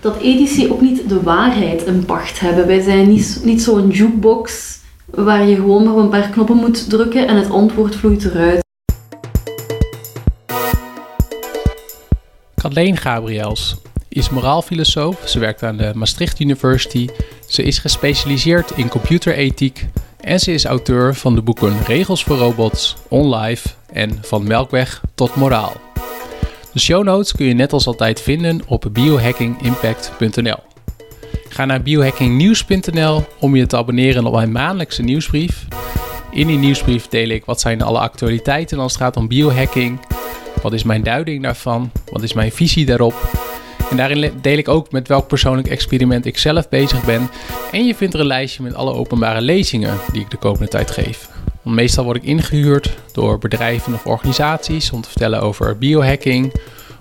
Dat ethici ook niet de waarheid in pacht hebben. Wij zijn niet, niet zo'n jukebox waar je gewoon maar een paar knoppen moet drukken en het antwoord vloeit eruit. Kathleen Gabriels is moraalfilosoof. Ze werkt aan de Maastricht University. Ze is gespecialiseerd in computerethiek. En ze is auteur van de boeken Regels voor Robots, OnLive en Van Melkweg tot Moraal. De show notes kun je net als altijd vinden op biohackingimpact.nl. Ga naar biohackingnieuws.nl om je te abonneren op mijn maandelijkse nieuwsbrief. In die nieuwsbrief deel ik wat zijn alle actualiteiten als het gaat om biohacking. Wat is mijn duiding daarvan? Wat is mijn visie daarop? En daarin deel ik ook met welk persoonlijk experiment ik zelf bezig ben. En je vindt er een lijstje met alle openbare lezingen die ik de komende tijd geef. Meestal word ik ingehuurd door bedrijven of organisaties om te vertellen over biohacking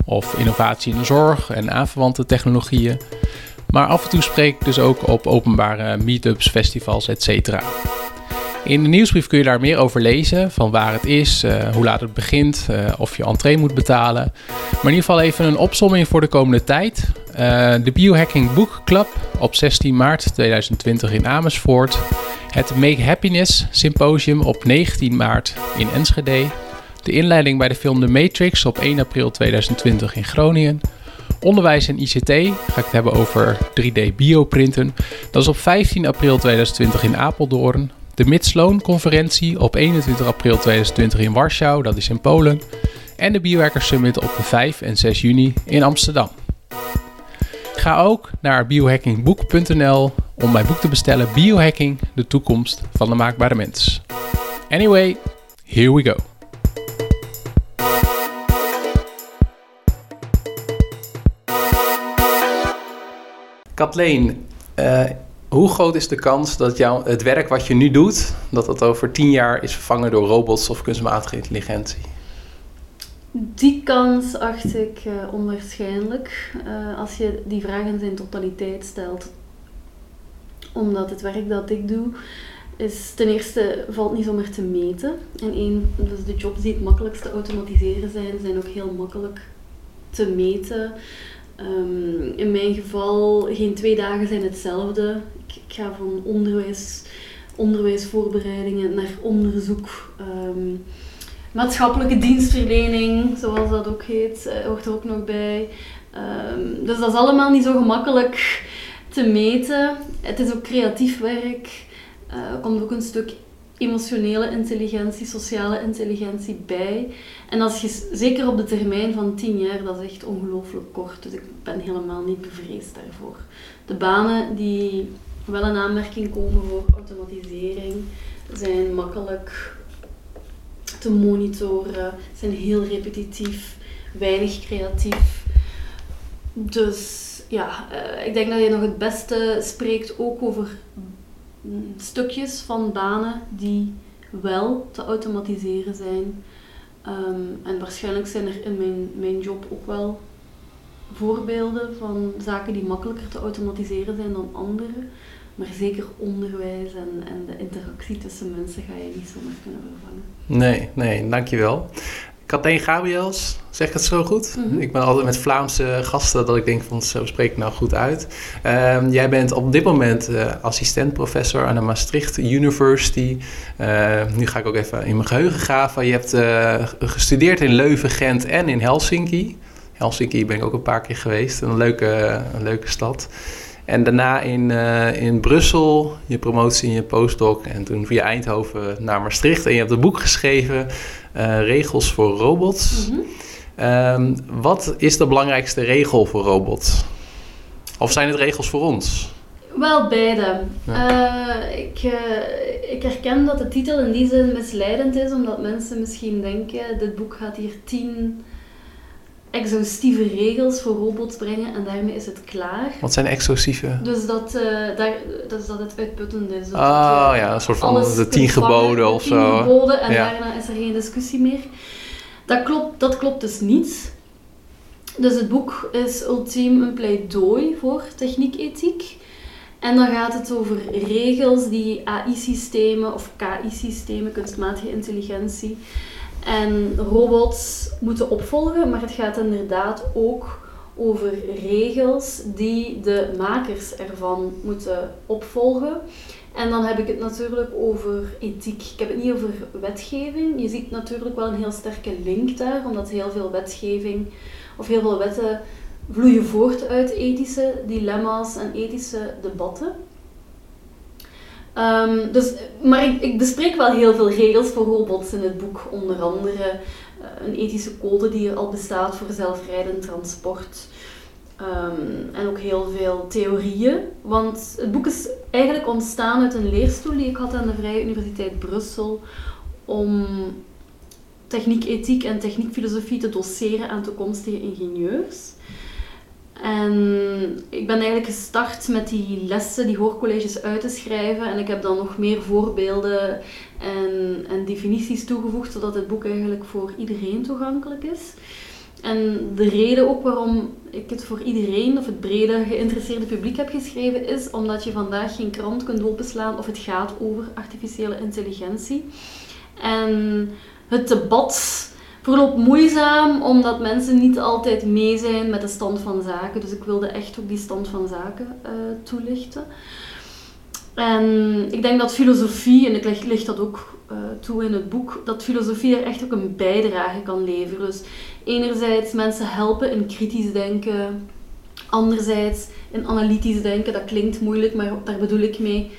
of innovatie in de zorg en aanverwante technologieën. Maar af en toe spreek ik dus ook op openbare meetups, festivals, etc. In de nieuwsbrief kun je daar meer over lezen, van waar het is, uh, hoe laat het begint, uh, of je entree moet betalen. Maar in ieder geval even een opsomming voor de komende tijd. Uh, de Biohacking Book Club op 16 maart 2020 in Amersfoort. Het Make Happiness Symposium op 19 maart in Enschede. De inleiding bij de film The Matrix op 1 april 2020 in Groningen. Onderwijs en ICT ga ik het hebben over 3D bioprinten. Dat is op 15 april 2020 in Apeldoorn. De Midsloan-conferentie op 21 april 2020 in Warschau, dat is in Polen. En de Biohacker Summit op 5 en 6 juni in Amsterdam. Ga ook naar biohackingboek.nl om mijn boek te bestellen Biohacking, de toekomst van de maakbare mens. Anyway, here we go. Kathleen, uh, hoe groot is de kans dat jou, het werk wat je nu doet, dat dat over tien jaar is vervangen door robots of kunstmatige intelligentie? Die kans acht ik uh, onwaarschijnlijk uh, als je die vraag in zijn totaliteit stelt. Omdat het werk dat ik doe, is ten eerste valt niet zomaar te meten. En één, dus de jobs die het makkelijkst te automatiseren zijn, zijn ook heel makkelijk te meten. Um, in mijn geval, geen twee dagen zijn hetzelfde. Ik, ga van onderwijs, onderwijsvoorbereidingen naar onderzoek. Um, maatschappelijke dienstverlening, zoals dat ook heet, uh, hoort er ook nog bij. Um, dus dat is allemaal niet zo gemakkelijk te meten. Het is ook creatief werk. Uh, komt ook een stuk emotionele intelligentie, sociale intelligentie bij. En als je zeker op de termijn van 10 jaar, dat is echt ongelooflijk kort. Dus ik ben helemaal niet bevreesd daarvoor. De banen die wel in aanmerking komen voor automatisering zijn makkelijk te monitoren, zijn heel repetitief, weinig creatief. Dus ja, uh, ik denk dat je nog het beste spreekt ook over stukjes van banen die wel te automatiseren zijn. Um, en waarschijnlijk zijn er in mijn, mijn job ook wel voorbeelden van zaken die makkelijker te automatiseren zijn dan andere. Maar zeker onderwijs en, en de interactie tussen mensen ga je niet zomaar kunnen vervangen. Nee, nee, dankjewel. Kathleen Gabriels, zeg ik het zo goed? Mm -hmm. Ik ben altijd met Vlaamse gasten dat ik denk van zo spreek ik nou goed uit. Um, jij bent op dit moment uh, assistent-professor aan de Maastricht University. Uh, nu ga ik ook even in mijn geheugen graven. Je hebt uh, gestudeerd in Leuven, Gent en in Helsinki. Helsinki ben ik ook een paar keer geweest. Een leuke, een leuke stad. En daarna in, uh, in Brussel, je promotie in je postdoc. En toen via Eindhoven naar Maastricht. En je hebt een boek geschreven, Regels voor Robots. Mm -hmm. um, wat is de belangrijkste regel voor robots? Of zijn het regels voor ons? Wel, beide. Ja. Uh, ik, ik herken dat de titel in die zin misleidend is, omdat mensen misschien denken: dit boek gaat hier tien exhaustieve regels voor robots brengen en daarmee is het klaar. Wat zijn exhaustieve? Dus dat, uh, daar, dus dat het uitputtend is. Dat oh ja, een soort van de tien geboden of zo. Tien geboden en ja. daarna is er geen discussie meer. Dat klopt, dat klopt dus niet. Dus het boek is ultiem een pleidooi voor techniekethiek. En dan gaat het over regels die AI-systemen of KI-systemen, kunstmatige intelligentie, en robots moeten opvolgen, maar het gaat inderdaad ook over regels die de makers ervan moeten opvolgen. En dan heb ik het natuurlijk over ethiek. Ik heb het niet over wetgeving. Je ziet natuurlijk wel een heel sterke link daar, omdat heel veel wetgeving of heel veel wetten vloeien voort uit ethische dilemma's en ethische debatten. Um, dus, maar ik, ik, bespreek wel heel veel regels voor robots in het boek. Onder andere uh, een ethische code die er al bestaat voor zelfrijdend transport. Um, en ook heel veel theorieën. Want het boek is eigenlijk ontstaan uit een leerstoel die ik had aan de Vrije Universiteit Brussel om techniek, ethiek en techniekfilosofie te doseren aan toekomstige ingenieurs. En ik ben eigenlijk gestart met die lessen, die hoorcolleges uit te schrijven. En ik heb dan nog meer voorbeelden en, en definities toegevoegd, zodat het boek eigenlijk voor iedereen toegankelijk is. En de reden ook waarom ik het voor iedereen of het brede geïnteresseerde publiek heb geschreven, is omdat je vandaag geen krant kunt openslaan of het gaat over artificiële intelligentie. En het debat verloopt moeizaam, omdat mensen niet altijd mee zijn met de stand van zaken. Dus ik wilde echt ook die stand van zaken uh, toelichten. En ik denk dat filosofie, en ik leg, dat ook uh, toe in het boek, dat filosofie er echt ook een bijdrage kan leveren. Dus enerzijds mensen helpen in kritisch denken, anderzijds in analytisch denken. Dat klinkt moeilijk, maar daar bedoel ik mee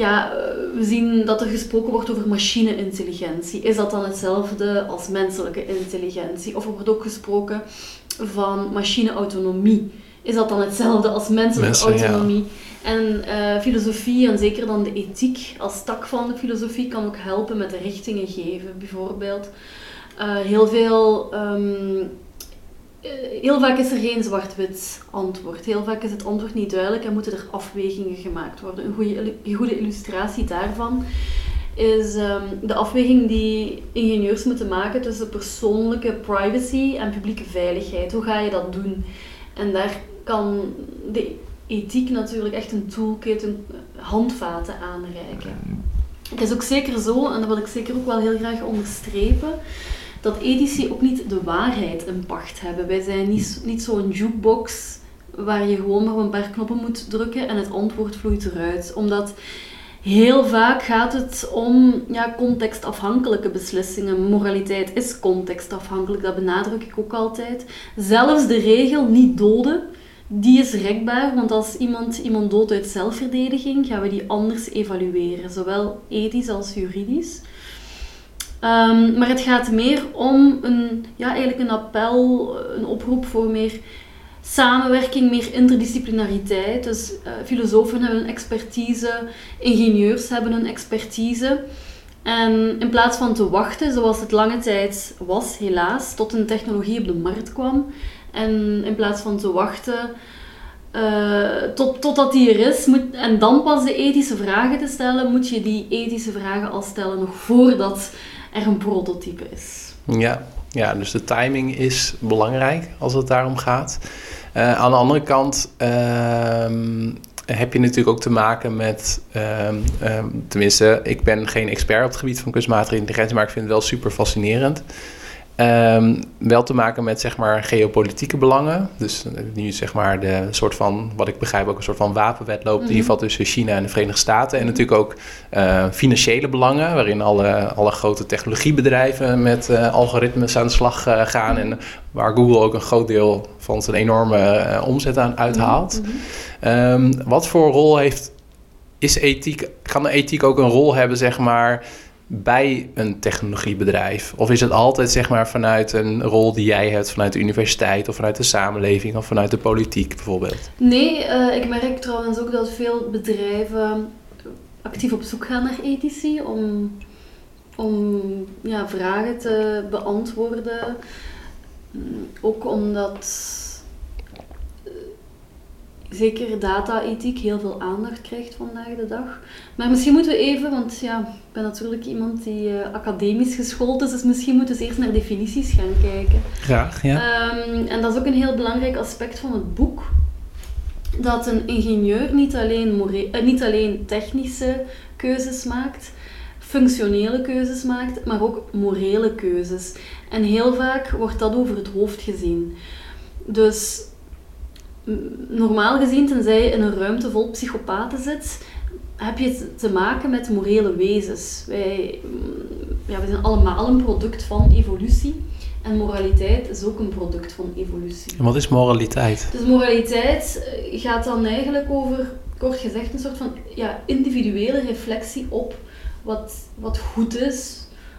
ja, eh, we zien dat er gesproken wordt over machine-intelligentie. Is dat dan hetzelfde als menselijke intelligentie? Of er wordt ook gesproken van machine-autonomie. Is dat dan hetzelfde als menselijke autonomie? En uh, filosofie, en zeker dan de ethiek als tak van de filosofie, kan ook helpen met de richtingen geven. Bijvoorbeeld uh, heel veel um, eh, heel vaak is er geen zwart-wit antwoord. Heel vaak is het antwoord niet duidelijk en moeten er afwegingen gemaakt worden. Een goede, een goede illustratie daarvan is um, de afweging die ingenieurs moeten maken tussen persoonlijke privacy en publieke veiligheid. Hoe ga je dat doen? En daar kan de ethiek natuurlijk echt een toolkit, een handvaten aanreiken. Het is ook zeker zo, en dat wil ik zeker ook wel heel graag onderstrepen, dat ethici ook niet de waarheid in pacht hebben. Wij zijn niet, niet zo'n jukebox waar je gewoon maar een paar knoppen moet drukken en het antwoord vloeit eruit. Omdat heel vaak gaat het om ja, contextafhankelijke beslissingen. Moraliteit is contextafhankelijk, dat benadruk ik ook altijd. Zelfs de regel niet doden, die is rekbaar, want als iemand iemand doodt uit zelfverdediging, gaan we die anders evalueren, zowel ethisch als juridisch. Um, maar het gaat meer om een, ja, eigenlijk een appel, een oproep voor meer samenwerking, meer interdisciplinariteit. Dus uh, filosofen hebben een expertise, ingenieurs hebben een expertise. En in plaats van te wachten, zoals het lange tijd was, helaas, tot een technologie op de markt kwam, en in plaats van te wachten uh, tot, totdat die er is, moet, en dan pas de ethische vragen te stellen, moet je die ethische vragen al stellen nog voordat er een prototype is. Ja, ja dus de timing is belangrijk als het daarom gaat. Uh, aan de andere kant uh, heb je natuurlijk ook te maken met, ehm, ehm, tenminste, ik ben geen expert op het gebied van kunstmatige intelligentie, maar ik vind het wel super fascinerend. Um, wel te maken met zeg maar geopolitieke belangen. Dus eh, nu zeg maar de soort van, wat ik begrijp, ook een soort van wapenwedloop mm in ieder geval tussen China en de Verenigde Staten. En natuurlijk ook uh, financiële belangen, waarin alle, alle grote technologiebedrijven met uh, algoritmes aan de slag uh, gaan. En waar Google ook een groot deel van zijn enorme omzet aan uithaalt. um, wat voor rol heeft, is ethiek, kan de ethiek ook een rol hebben, zeg maar bij een technologiebedrijf? Of is het altijd zeg maar vanuit een rol die jij hebt vanuit de universiteit of vanuit de samenleving of vanuit de politiek bijvoorbeeld? Nee, uh, ik merk trouwens ook dat veel bedrijven actief op zoek gaan naar ethici om, om ja, vragen te beantwoorden. Mm, ook omdat zeker data-ethiek heel veel aandacht krijgt vandaag de dag. Maar misschien moeten we even, want ja, ik ben natuurlijk iemand die uh, academisch geschoold is, dus misschien moeten we eerst naar definities gaan kijken. Graag, ja. Um, en dat is ook een heel belangrijk aspect van het boek. Dat een ingenieur niet alleen, uh, niet alleen technische keuzes maakt, functionele keuzes maakt, maar ook morele keuzes. En heel vaak wordt dat over het hoofd gezien. Dus normaal gezien, tenzij je in een ruimte vol psychopaten zit, heb je te maken met morele wezens. Wij, ja, we zijn allemaal een product van evolutie. En moraliteit is ook een product van evolutie. En wat is moraliteit? Dus moraliteit eh, gaat dan eigenlijk over, kort gezegd, een soort van ja, individuele reflectie op wat, wat goed is,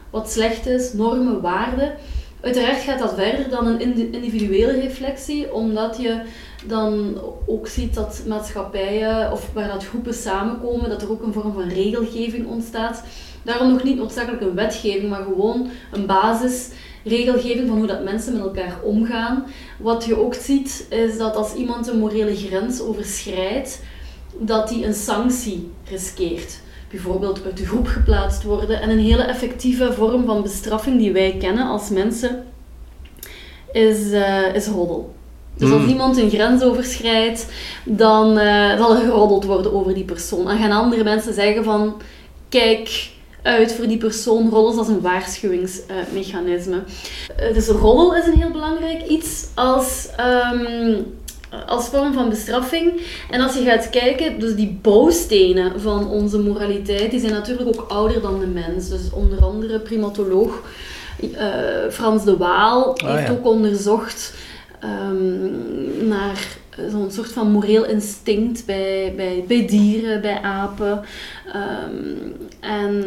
wat slecht is, normen, waarden. Uiteraard gaat dat verder dan een individuele reflectie, omdat je dan ook ziet dat maatschappijen of waar dat groepen samenkomen, dat er ook een vorm van regelgeving ontstaat. Daarom nog niet noodzakelijk een wetgeving, maar gewoon een basisregelgeving van hoe dat mensen met elkaar omgaan. Wat je ook ziet, is dat als iemand een morele grens overschrijdt, dat hij een sanctie riskeert. Bijvoorbeeld uit de groep geplaatst worden. En een hele effectieve vorm van bestraffing die wij kennen als mensen, is, uh, is roddel. Dus als hmm. iemand een grens overschrijdt, dan uh, zal er geroddeld worden over die persoon. En gaan andere mensen zeggen van, kijk uit voor die persoon. Roddels als een waarschuwingsmechanisme. Uh, dus roddel is een heel belangrijk iets als... Um, als vorm van bestraffing. En als je gaat kijken, dus die bouwstenen van onze moraliteit, die zijn natuurlijk ook ouder dan de mens. Dus onder andere primatoloog uh, Frans de Waal ah, heeft ook onderzocht um, naar zo'n soort van moreel instinct bij, bij, bij dieren, bij apen. Um, en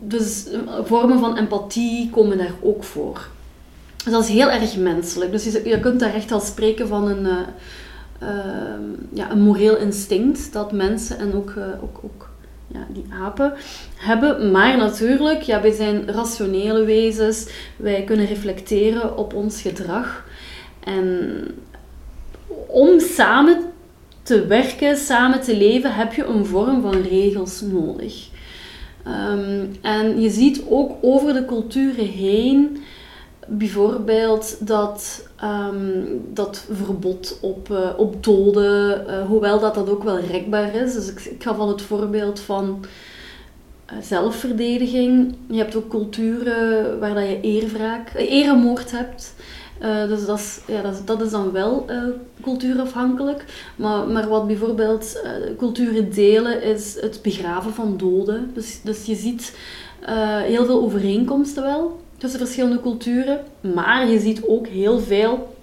dus vormen van empathie komen daar ook voor. Dus dat is heel erg menselijk. Dus je, kunt daar echt al spreken van een, uh, uh, ja, een moreel instinct dat mensen en ook, uh, ook, ook ja, die apen hebben. Maar natuurlijk, ja, wij zijn rationele wezens. Wij kunnen reflecteren op ons gedrag. En om samen te werken, samen te leven, heb je een vorm van regels nodig. Um, en je ziet ook over de culturen heen bijvoorbeeld dat, um, dat verbod op, uh, op doden, uh, hoewel dat dat ook wel rekbaar is. Dus ik, ik gaf al het voorbeeld van uh, zelfverdediging. Je hebt ook culturen waar dat je eerwraak, eremoord hebt. dus dat is, ja, dat, is, dat is dan wel cultuurafhankelijk. Maar, maar wat bijvoorbeeld culturen delen is het begraven van doden. Dus, dus je ziet heel veel overeenkomsten wel verschillende culturen. Maar je ziet ook heel veel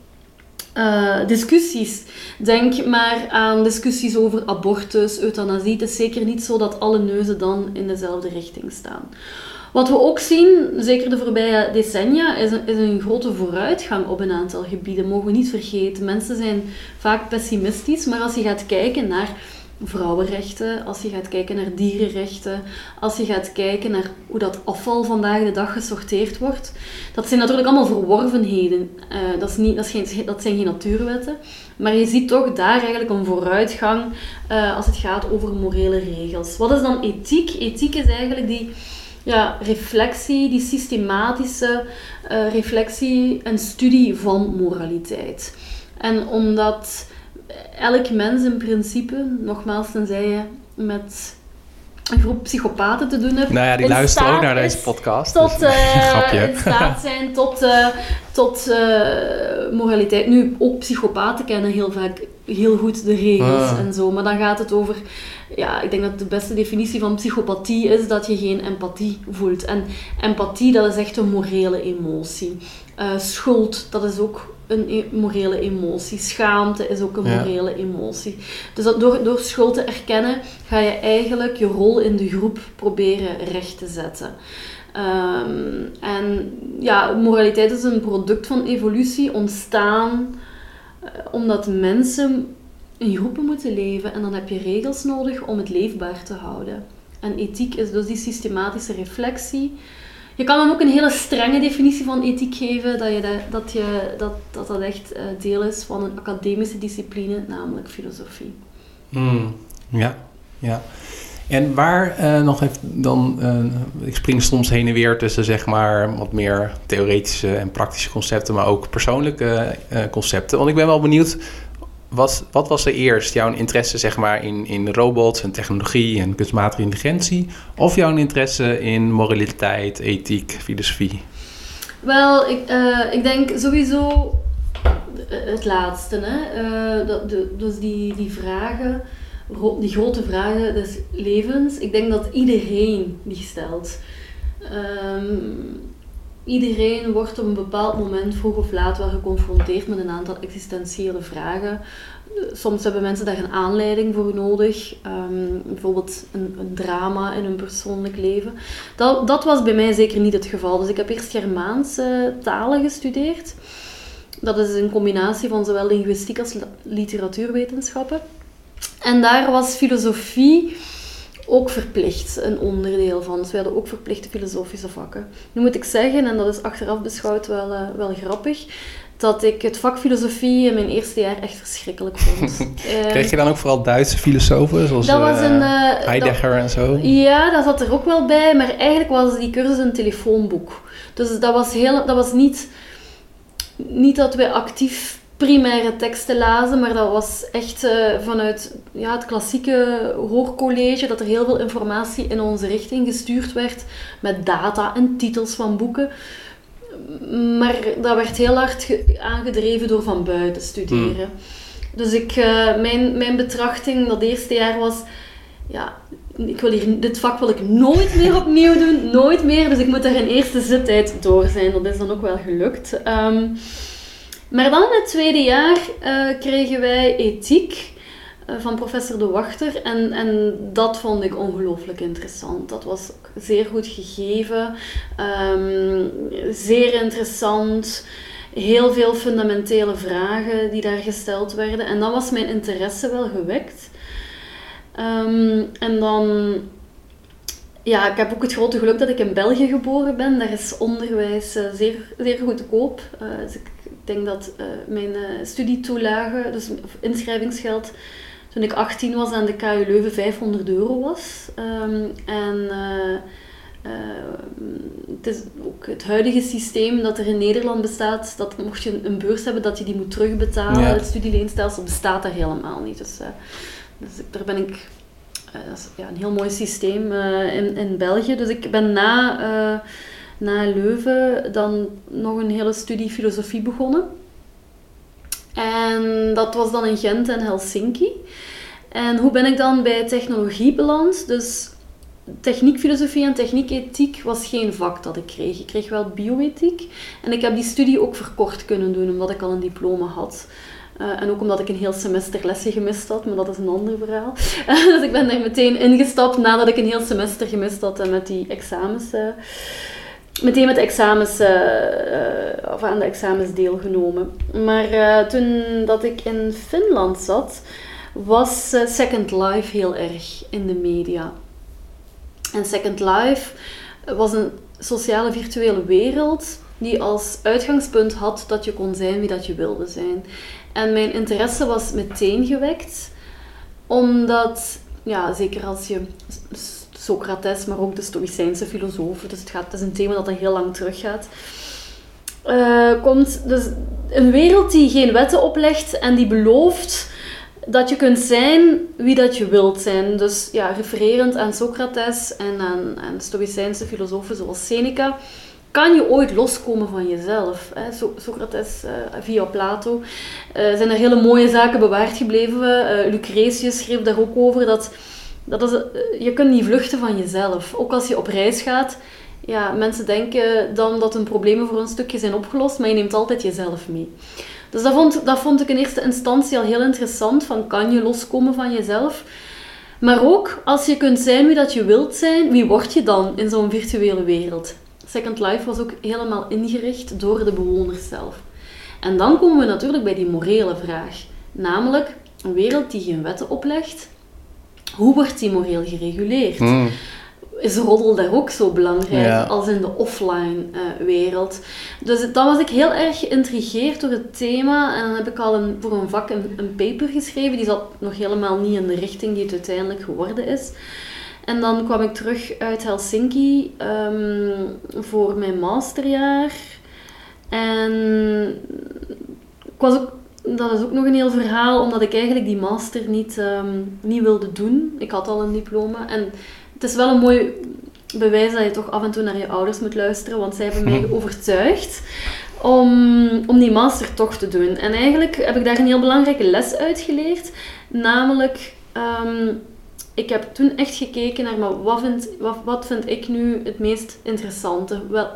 uh, discussies. Denk maar aan discussies over abortus, euthanasie. Het is zeker niet zo dat alle neuzen dan in dezelfde richting staan. Wat we ook zien, zeker de voorbije decennia, is een, is een grote vooruitgang op een aantal gebieden. Mogen we niet vergeten. Mensen zijn vaak pessimistisch, maar als je gaat kijken naar vrouwenrechten, als je gaat kijken naar dierenrechten, als je gaat kijken naar hoe dat afval vandaag de dag gesorteerd wordt. Dat zijn natuurlijk allemaal verworvenheden. Uh, dat, is niet, dat, dat zijn geen natuurwetten. Maar je ziet toch daar eigenlijk een vooruitgang uh, als het gaat over morele regels. Wat is dan ethiek? Ethiek is eigenlijk die ja, reflectie, die systematische uh, reflectie en studie van moraliteit. En omdat elk mens in principe, nogmaals tenzij je met een groep psychopaten te doen hebt. Nou ja, die luisteren ook naar deze podcast. Tot, dus, uh, in staat zijn tot, uh, tot uh, moraliteit. Nu, ook psychopaten kennen heel vaak heel goed de regels ah. en zo. Maar dan gaat het over... Ja, ik denk dat de beste definitie van psychopathie is dat je geen empathie voelt. En empathie, dat is echt een morele emotie. schuld, dat is ook een e- morele emotie. Schaamte is ook een morele emotie. Dus dat door, door schuld te erkennen, ga je eigenlijk je rol in de groep proberen recht te zetten. Um, en ja, moraliteit is een product van evolutie, ontstaan uh, omdat mensen in groepen moeten leven en dan heb je regels nodig om het leefbaar te houden. En ethiek is dus die systematische reflectie je kan dan ook een hele strenge definitie van ethiek geven, dat je dat, dat, je, dat, dat, dat echt eh, deel is van een academische discipline, namelijk filosofie. Hmm, ja, ja. En waar uh, nog even dan, uh, ik spring soms heen en weer tussen zeg maar wat meer theoretische en praktische concepten, maar ook persoonlijke concepten. Want ik ben wel benieuwd, wat, wat was er eerst? Jouw interesse zeg maar, in, in robots en technologie en kunstmatige intelligentie? Of jouw interesse in moraliteit, ethiek, filosofie? Wel, ik, uh, ik denk sowieso het laatste. Hè? Uh, dat, de, dus die, die vragen, die grote vragen des levens, ik denk dat iedereen die stelt. Um, iedereen wordt op een bepaald moment, vroeg of laat, wel geconfronteerd met een aantal existentiële vragen. Soms hebben mensen daar een aanleiding voor nodig, ehm, bijvoorbeeld een, een, drama in hun persoonlijk leven. Dat, dat was bij mij zeker niet het geval. Dus ik heb eerst Germaanse talen gestudeerd. Dat is een combinatie van zowel linguïstiek als literatuurwetenschappen. En daar was filosofie ook verplicht een onderdeel van. Dus we hadden ook verplichte filosofische vakken. Nu moet ik zeggen, en dat is achteraf beschouwd wel, uh, wel grappig, dat ik het vak filosofie in mijn eerste jaar echt verschrikkelijk vond. Kreeg je dan ook vooral Duitse filosofen, zoals dat was een, uh, Heidegger en zo? Ja, dat zat er ook wel bij, maar eigenlijk was die cursus een telefoonboek. Dus dat was, heel, dat was niet, niet dat wij actief primaire teksten lazen, maar dat was echt uh, vanuit ja, het klassieke hoorcollege, dat er heel veel informatie in onze richting gestuurd werd, met data en titels van boeken. Maar dat werd heel hard aangedreven door van buiten studeren. Hmm. Dus ik, uh, mijn, mijn betrachting dat eerste jaar was, ja, ik wil hier, dit vak wil ik nooit meer opnieuw doen, nooit meer. Dus ik moet er in eerste zittijd door zijn. Dat is dan ook wel gelukt. Um, maar dan in het tweede jaar uh, kregen wij ethiek uh, van professor De Wachter. En, en dat vond ik ongelooflijk interessant. Dat was zeer goed gegeven, um, zeer interessant. Heel veel fundamentele vragen die daar gesteld werden. En dan was mijn interesse wel gewekt. Um, en dan ja, ik heb ook het grote geluk dat ik in België geboren ben. Daar is onderwijs uh, zeer, zeer goedkoop. Uh, dus ik denk dat uh, mijn studietoelage, dus inschrijvingsgeld, toen ik 18 was aan de KU Leuven 500 euro was. Um, en het is ook het huidige systeem dat er in Nederland bestaat, dat mocht je een beurs hebben, dat je die moet terugbetalen. Het studieleenstelsel bestaat daar helemaal niet. Dus, dus daar ben ik eh, dat is ja, een heel mooi systeem uh, in, in België. Dus ik ben na, uh, na Leuven dan nog een hele studie filosofie begonnen. En dat was dan in Gent en Helsinki. En hoe ben ik dan bij technologie beland? Dus techniekfilosofie en techniekethiek was geen vak dat ik kreeg. Ik kreeg wel bioethiek. En ik heb die studie ook verkort kunnen doen, omdat ik al een diploma had. Uh, en ook omdat ik een heel semester lessen gemist had, maar dat is een ander verhaal. dus ik ben daar meteen ingestapt nadat ik een heel semester gemist had en met die examens. Uh, meteen met examens, uh, of aan de examens deelgenomen. Maar toen dat ik in Finland zat, was Second Life heel erg in de media. En Second Life was een sociale virtuele wereld die als uitgangspunt had dat je kon zijn wie dat je wilde zijn. En mijn interesse was meteen gewekt, omdat, ja, zeker als je Socrates, maar ook de Stoïcijnse filosofen, dus het, gaat, het is een thema dat al heel lang teruggaat, uh, komt dus een wereld die geen wetten oplegt en die belooft dat je kunt zijn wie dat je wilt zijn. Dus ja, refererend aan Socrates en aan, aan Stoïcijnse filosofen zoals Seneca kan je ooit loskomen van jezelf? Hè? Socrates uh, via Plato uh, zijn er hele mooie zaken bewaard gebleven. Lucretius schreef daar ook over dat, dat is, je kunt niet vluchten van jezelf. Ook als je op reis gaat, ja, mensen denken dan dat hun problemen voor een stukje zijn opgelost, maar je neemt altijd jezelf mee. Dus dat vond, dat vond ik in eerste instantie al heel interessant, van kan je loskomen van jezelf? Maar ook, als je kunt zijn wie dat je wilt zijn, wie word je dan in zo'n virtuele wereld? Second Life was ook helemaal ingericht door de bewoners zelf. En dan komen we natuurlijk bij die morele vraag. Namelijk, een wereld die geen wetten oplegt, hoe wordt die moreel gereguleerd? Hmm. Is roddel daar ook zo belangrijk als in de offline uh, wereld? Dus dan was ik heel erg geïntrigeerd door het thema. En dan heb ik al een, voor een vak een, een paper geschreven. Die zat nog helemaal niet in de richting die het uiteindelijk geworden is. En dan kwam ik terug uit Helsinki um, voor mijn masterjaar. En ik was ook, dat is ook nog een heel verhaal, omdat ik eigenlijk die master niet, um, niet wilde doen. Ik had al een diploma. En het is wel een mooi bewijs dat je toch af en toe naar je ouders moet luisteren, want zij hebben mij overtuigd om, om die master toch te doen. En eigenlijk heb ik daar een heel belangrijke les uit geleerd. Namelijk, ehm, ik heb toen echt gekeken naar maar wat, vind, wat, wat vind ik nu het meest interessante. Wel,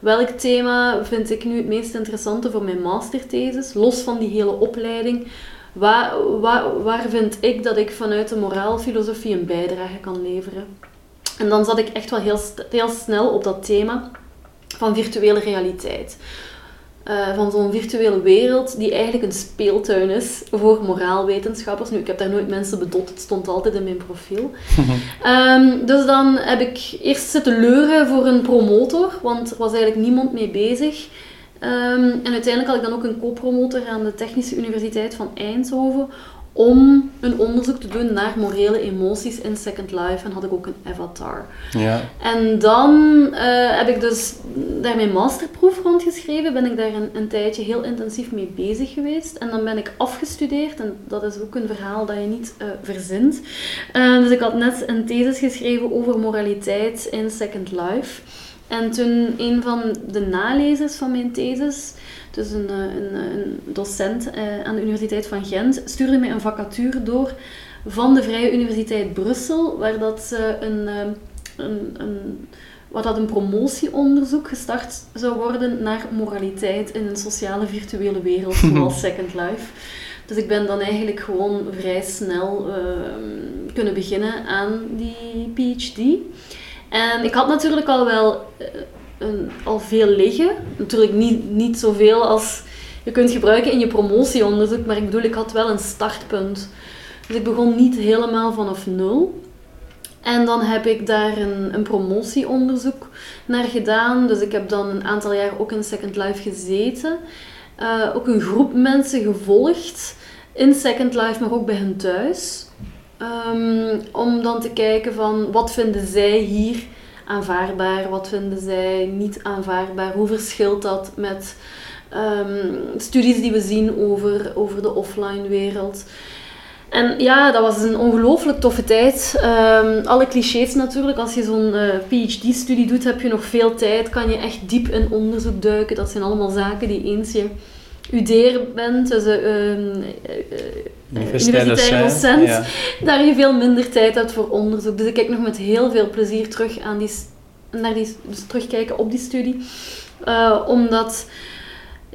welk thema vind ik nu het meest interessante voor mijn masterthesis, los van die hele opleiding. Waar, waar, waar vind ik dat ik vanuit de moraalfilosofie een bijdrage kan leveren? En dan zat ik echt wel heel, heel snel op dat thema van virtuele realiteit. Uh, van zo'n virtuele wereld die eigenlijk een speeltuin is voor moraalwetenschappers. Nu, ik heb daar nooit mensen bedot, het stond altijd in mijn profiel. um, dus dan heb ik eerst zitten leuren voor een promotor, want er was eigenlijk niemand mee bezig. Um, en uiteindelijk had ik dan ook een co-promotor aan de Technische Universiteit van Eindhoven om een onderzoek te doen naar morele emoties in Second Life. En had ik ook een avatar. Ja. En dan uh, heb ik dus daar mijn masterproef rondgeschreven. Ben ik daar een, een, tijdje heel intensief mee bezig geweest. En dan ben ik afgestudeerd. En dat is ook een verhaal dat je niet uh, verzint. Uh, dus ik had net een thesis geschreven over moraliteit in Second Life. En toen een van de nalezers van mijn thesis dus een, eh, een, eh, een docent eh, aan de Universiteit van Gent stuurde mij een vacature door van de Vrije Universiteit Brussel, waar dat ze een, een, een, wat dat een promotieonderzoek gestart zou worden naar moraliteit in een sociale virtuele wereld, zoals Second Life. Dus ik ben dan eigenlijk gewoon vrij snel kunnen beginnen aan die PhD. En ik had natuurlijk al wel al veel liggen. Natuurlijk niet, niet zoveel als je kunt gebruiken in je promotieonderzoek, maar ik bedoel, ik had wel een startpunt. Dus ik begon niet helemaal vanaf nul. En dan heb ik daar een, een promotieonderzoek naar gedaan. Dus ik heb dan een aantal jaar ook in Second Life gezeten. Uh, ook een groep mensen gevolgd in Second Life, maar ook bij hen thuis. Um, om dan te kijken van wat vinden zij hier aanvaardbaar? Wat vinden zij niet aanvaardbaar? Hoe verschilt dat met ehm, studies die we zien over, over de offline wereld? En ja, dat was een ongelooflijk toffe tijd. Um, alle clichés natuurlijk. Als je zo'n eh, PhD-studie doet, heb je nog veel tijd. Kan je echt diep in onderzoek duiken. Dat zijn allemaal zaken die eens je UDER bent, dus uh, uh, universitair docent, ja. daar je veel minder tijd hebt voor onderzoek. Dus ik kijk nog met heel veel plezier terug aan die, naar die, dus terugkijken op die studie. Uh, omdat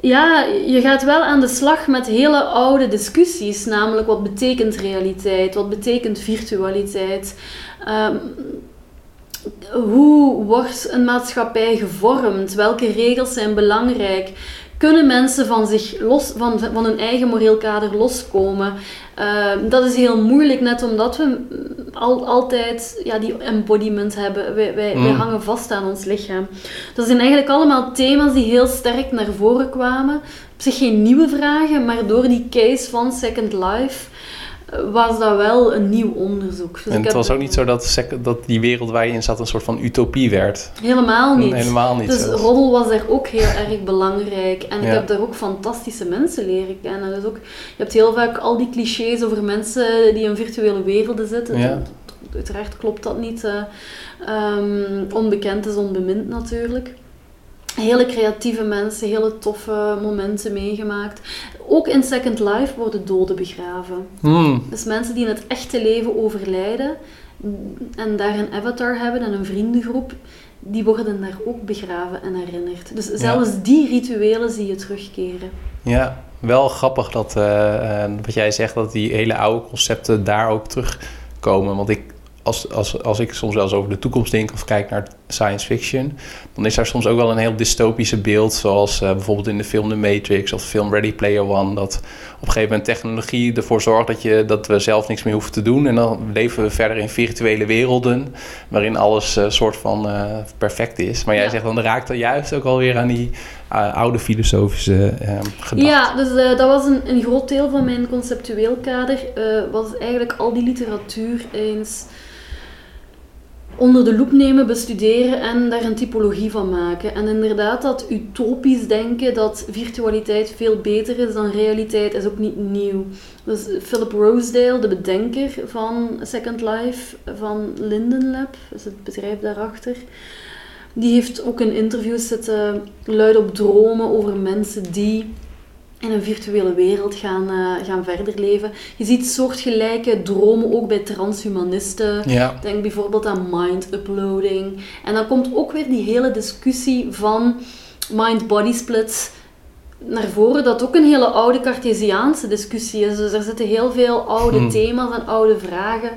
ja, je gaat wel aan de slag met hele oude discussies, namelijk wat betekent realiteit, wat betekent virtualiteit. Um, hoe wordt een maatschappij gevormd? Welke regels zijn belangrijk? Kunnen mensen van, zich los, van, van hun eigen moreel kader loskomen. Uh, dat is heel moeilijk, net omdat we al, altijd ja, die embodiment hebben. Wij, wij, wij, mm. hangen vast aan ons lichaam. Dat zijn eigenlijk allemaal thema's die heel sterk naar voren kwamen. Op zich geen nieuwe vragen, maar door die case van Second Life was dat wel een nieuw onderzoek. Dus en het was ook niet zo dat, dat die wereld waar je in zat een soort van utopie werd? Helemaal niet. Helemaal niet. Dus roddel was daar ook heel erg belangrijk. En ik heb daar ook fantastische mensen leren kennen. Dus ook, je hebt heel vaak al die clichés over mensen die in virtuele werelden zitten. Ja. Uiteraard klopt dat niet. Um, onbekend is onbemind natuurlijk hele creatieve mensen, hele toffe momenten meegemaakt. Ook in Second Life worden doden begraven. Hmm. Dus mensen die in het echte leven overlijden en daar een avatar hebben en een vriendengroep, die worden daar ook begraven en herinnerd. Dus zelfs die rituelen zie je terugkeren. Ja, wel grappig dat uh, wat jij zegt, dat die hele oude concepten daar ook terugkomen. Want ik als, als, als ik soms wel eens over de toekomst denk of kijk naar science fiction, dan is daar soms ook wel een heel dystopische beeld, zoals uh, bijvoorbeeld in de film The Matrix of de film Ready Player One, dat op een gegeven moment technologie ervoor zorgt dat, je, dat we zelf niks meer hoeven te doen en dan leven we verder in virtuele werelden waarin alles uh, soort van uh, perfect is. Maar jij zegt dan raakt dat juist ook alweer aan die oude filosofische gedachten. Ja, dus dat was een, een groot deel van mijn conceptueel kader, was eigenlijk al die literatuur eens onder de loep nemen, bestuderen en daar een typologie van maken. En inderdaad, dat utopisch denken dat virtualiteit veel beter is dan realiteit, is ook niet nieuw. Dus Philip Rosedale, de bedenker van Second Life, van Linden Lab, is het bedrijf daarachter, Die heeft ook in interviews zitten luid op dromen over mensen die in een virtuele wereld gaan, uh, gaan verder leven. Je ziet soortgelijke dromen ook bij transhumanisten. Ja. Denk bijvoorbeeld aan mind-uploading. En dan komt ook weer die hele discussie van mind-body splits naar voren, dat ook een hele oude Cartesiaanse discussie is. Dus er zitten heel veel oude hmm. thema's en oude vragen.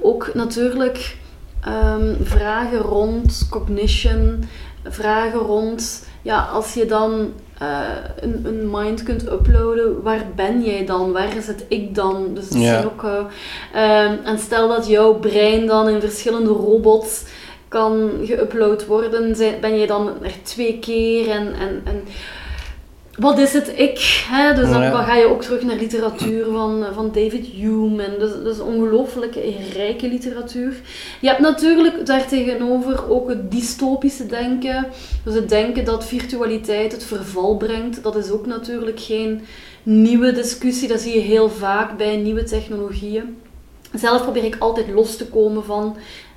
Ook natuurlijk ehm, vragen rond cognition, vragen rond, ja, als je dan uh, een, een, mind kunt uploaden, waar ben jij dan? Waar zit ik dan? Dus het zijn ook, uh, en stel dat jouw brein dan in verschillende robots kan geüpload worden, ben je dan er twee keer en, en, en wat is het ik? Hè? Dus dan ga je ook terug naar literatuur van, van David Hume. En dus, dus ongelooflijk rijke literatuur. Je hebt natuurlijk daartegenover ook het dystopische denken. Dus het denken dat virtualiteit het verval brengt. Dat is ook natuurlijk geen nieuwe discussie. Dat zie je heel vaak bij nieuwe technologieën. Zelf probeer ik altijd los te komen van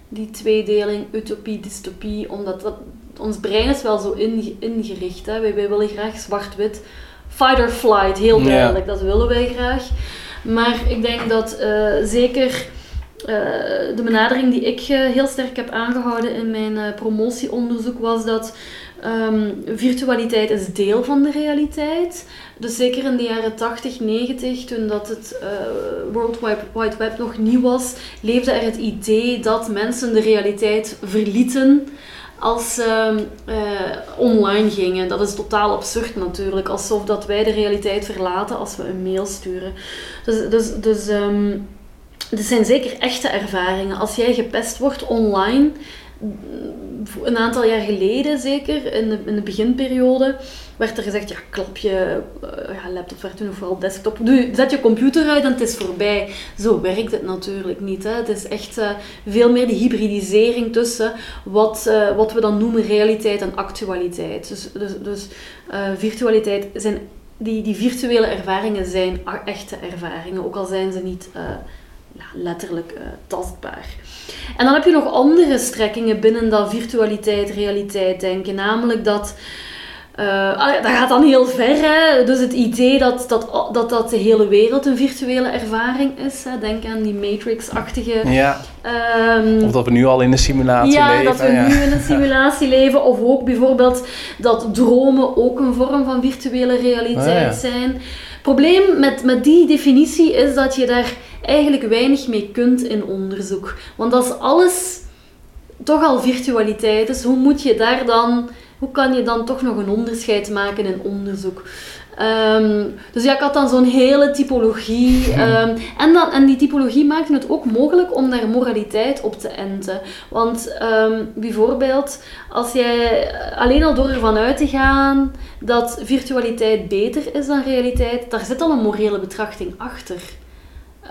die tweedeling utopie-dystopie, omdat dat, ons brein is wel zo ingericht. Hè. Wij, wij, willen graag zwart-wit. Fight or flight, heel duidelijk. Dat willen wij graag. Maar ik denk dat uh, zeker uh, de benadering die ik uh, heel sterk heb aangehouden in mijn promotieonderzoek was dat um, virtualiteit is deel van de realiteit. Dus zeker in de jaren 80, 90, toen dat het World Wide Web nog nieuw was, leefde er het idee dat mensen de realiteit verlieten als ze uh, online gingen. Dat is totaal absurd natuurlijk. Alsof dat wij de realiteit verlaten als we een mail sturen. Dus, dus, dus dit zijn zeker echte ervaringen. Als jij gepest wordt online, een aantal jaar geleden zeker, in de, in de beginperiode, werd er gezegd, ja, klap je uh, ja, laptop, werd toen vooral desktop, doe, zet je computer uit en het is voorbij. Zo werkt het natuurlijk niet. Hè. Het is echt uh, veel meer die hybridisering tussen wat, uh, wat we dan noemen realiteit en actualiteit. Dus, dus, dus virtualiteit zijn, die, die virtuele ervaringen zijn echte ervaringen, ook al zijn ze niet letterlijk tastbaar. En dan heb je nog andere strekkingen binnen dat virtualiteit, realiteit denken. Namelijk dat. Uh, dat gaat dan heel ver. Hè? Dus het idee dat, dat, dat, dat de hele wereld een virtuele ervaring is. Hè? Denk aan die Matrix-achtige. Ja. Um, of dat we nu al in een simulatie ja, leven. Dat we nu in een simulatie leven. Of ook bijvoorbeeld dat dromen ook een vorm van virtuele realiteit oh, zijn. Probleem met, met die definitie is dat je daar eigenlijk weinig mee kunt in onderzoek. Want als alles toch al virtualiteit is, hoe moet je daar dan, hoe kan je dan toch nog een onderscheid maken in onderzoek? Ehm, dus ja, ik had dan zo'n hele typologie. Um, en, dan, en die typologie maakte het ook mogelijk om daar moraliteit op te enten. Want ehm, bijvoorbeeld, als jij alleen al door ervan uit te gaan dat virtualiteit beter is dan realiteit, daar zit al een morele betrachting achter.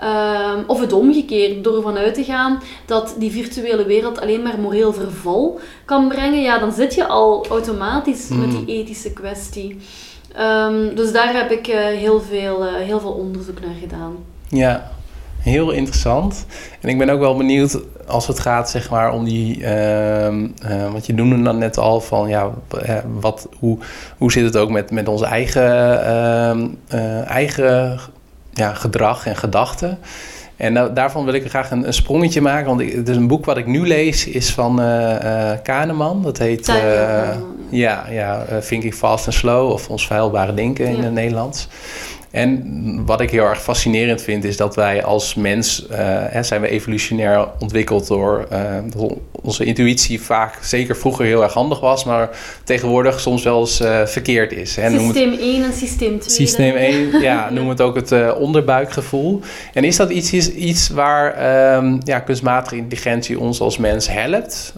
Um, of het omgekeerd, door ervan uit te gaan dat die virtuele wereld alleen maar moreel verval kan brengen, ja, dan zit je al automatisch met die hmm. ethische kwestie. Um, dus daar heb ik uh, heel, veel, uh, heel veel onderzoek naar gedaan. Ja, heel interessant. En ik ben ook wel benieuwd als het gaat zeg maar, om die. Uh, uh, want je noemde dan net al van ja, wat, hoe, hoe zit het ook met, met onze eigen, ehm, eigen ja, gedrag en gedachten. En daarvan wil ik graag een, een sprongetje maken. Want ik, het is een boek wat ik nu lees, is van uh, Kahneman. Dat heet uh, ja, ja, Thinking Fast and Slow of Ons Veilbare Denken in het Nederlands. En wat ik heel erg fascinerend vind, is dat wij als mens uh, hè, zijn we evolutionair ontwikkeld door uh, onze intuïtie vaak, zeker vroeger heel erg handig was, maar tegenwoordig soms wel eens uh, verkeerd is. Hè. Systeem 1 en systeem 2. Systeem 1, ja, noem het ook het onderbuikgevoel. En is dat iets, iets waar um, ja, kunstmatige intelligentie ons als mens helpt?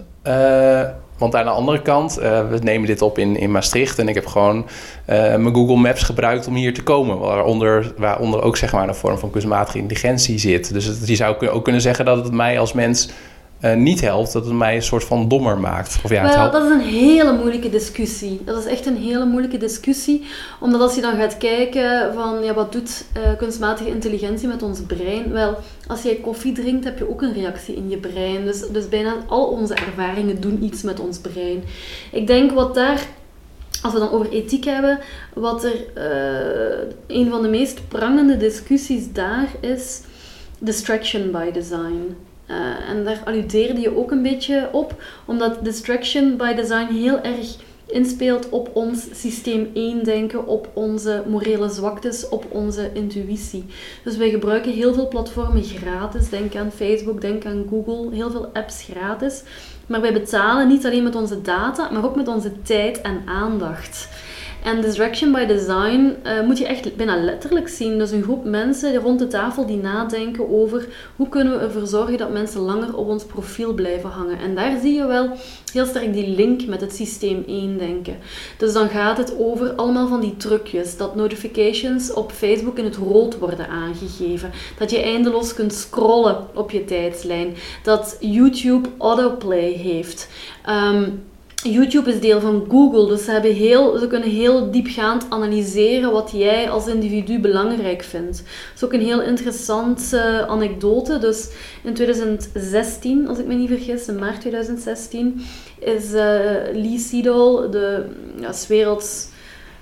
Want aan de andere kant, uh, we nemen dit op in, in Maastricht en ik heb gewoon uh, mijn Google Maps gebruikt om hier te komen. Waaronder, waaronder ook zeg maar een vorm van kunstmatige intelligentie zit. Dus het, je zou ook kunnen zeggen dat het mij als mens uh, niet helpt, dat het mij een soort van dommer maakt. Of ja, Wel, dat is een hele moeilijke discussie. Dat is echt een hele moeilijke discussie. Omdat als je dan gaat kijken van ja, wat doet uh, kunstmatige intelligentie met ons brein? Wel, als jij koffie drinkt, heb je ook een reactie in je brein. Dus, dus bijna al onze ervaringen doen iets met ons brein. Ik denk wat daar als we dan over ethiek hebben, wat er uh, een van de meest prangende discussies daar is, distraction by design. Uh, en daar alludeerde je ook een beetje op, omdat distraction by design heel erg inspeelt op ons systeem 1 denken, op onze morele zwaktes, op onze intuïtie. Dus wij gebruiken heel veel platformen gratis. Denk aan Facebook, denk aan Google, heel veel apps gratis. Maar wij betalen niet alleen met onze data, maar ook met onze tijd en aandacht. En distraction by design uh, moet je echt bijna letterlijk zien. Dus een groep mensen rond de tafel die nadenken over hoe kunnen we ervoor zorgen dat mensen langer op ons profiel blijven hangen. En daar zie je wel heel sterk die link met het systeem 1 denken. Dus dan gaat het over allemaal van die trucjes. Dat notifications op Facebook in het rood worden aangegeven. Dat je eindeloos kunt scrollen op je tijdslijn. Dat YouTube autoplay heeft. Um, YouTube is deel van Google, dus ze, hebben heel, ze kunnen heel diepgaand analyseren wat jij als individu belangrijk vindt. Dat is ook een heel interessante anekdote. Dus in 2016, als ik me niet vergis, in maart 2016, is uh, Lee Sedol, de ja, werelds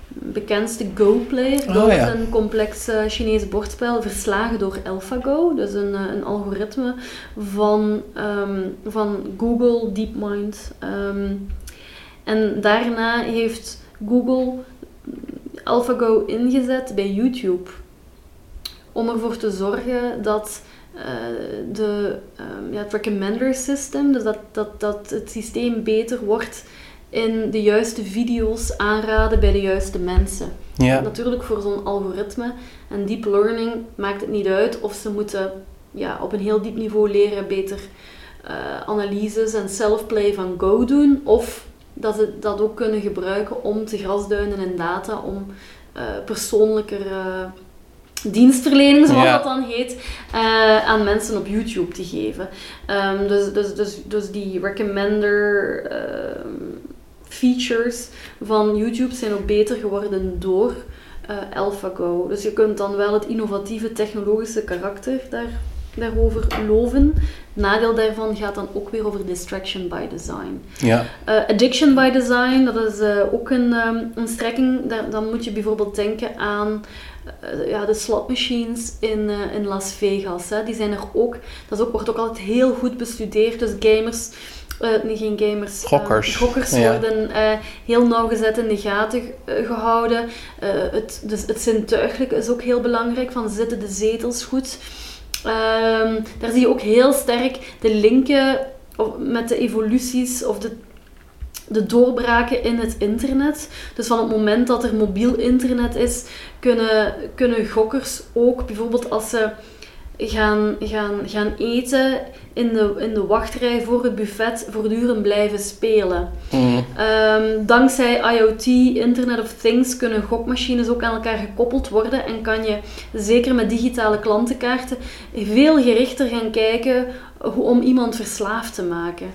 bekendste Go-player. Go oh, is een complex uh, Chinees bordspel verslagen door AlphaGo. Dus een, uh, een algoritme van, um, van Google DeepMind. Um, en daarna heeft Google AlphaGo ingezet bij YouTube. Om ervoor te zorgen dat uh, de, um, ja, het recommender system, dus dat, dat, dat het systeem beter wordt in de juiste video's aanraden bij de juiste mensen. Ja. Natuurlijk voor zo'n algoritme en deep learning maakt het niet uit of ze moeten ja, op een heel diep niveau leren beter uh, analyses en self-play van Go doen of dat ze dat ook kunnen gebruiken om te grasduinen en data, om uh, persoonlijker uh, dienstverlening, zoals dat dan heet, uh, aan mensen op YouTube te geven. Um, dus, dus, dus, dus die recommender ehm, features van YouTube zijn ook beter geworden door AlphaGo. Dus je kunt dan wel het innovatieve technologische karakter daar daarover loven. Nadeel daarvan gaat dan ook weer over distraction by design. Ja. Uh, addiction by design, dat is uh, ook een, um, een strekking. Daar, dan moet je bijvoorbeeld denken aan uh, ja, de slot machines in, in Las Vegas. Hè. Die zijn er ook, dat is ook, wordt ook altijd heel goed bestudeerd. Dus gamers, nee, geen gamers, gokkers, gokkers worden heel nauwgezet in de gaten gehouden. het, dus het zintuigelijke is ook heel belangrijk, van zitten de zetels goed. Um, daar zie je ook heel sterk de linken met de evoluties of de, de doorbraken in het internet. Dus van het moment dat er mobiel internet is, kunnen, kunnen gokkers ook bijvoorbeeld als ze gaan, gaan, gaan eten in de, in de wachtrij voor het buffet voortdurend blijven spelen. Mm. Um, dankzij IoT, Internet of Things, kunnen gokmachines ook aan elkaar gekoppeld worden en kan je, zeker met digitale klantenkaarten, veel gerichter gaan kijken hoe, om iemand verslaafd te maken.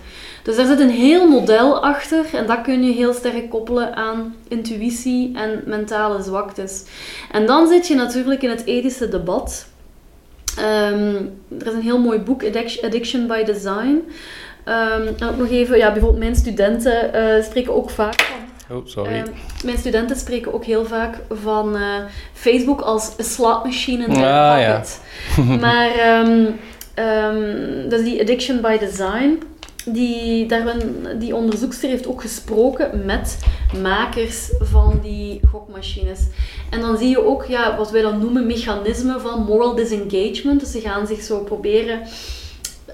Dus daar zit een heel model achter en dat kun je heel sterk koppelen aan intuïtie en mentale zwaktes. En dan zit je natuurlijk in het ethische debat. Um, er is een heel mooi boek, Addiction by Design. Um, en ook nog even, ja, bijvoorbeeld mijn studenten uh, spreken ook vaak van. Oh, sorry. Um, mijn studenten spreken ook heel vaak van uh, Facebook als een slot machine in ah, ja. maar, um, dus die Addiction by Design, die, daar die onderzoekster heeft ook gesproken met makers van die gokmachines. En dan zie je ook ja, wat wij dan noemen mechanismen van moral disengagement. Dus ze gaan zich zo proberen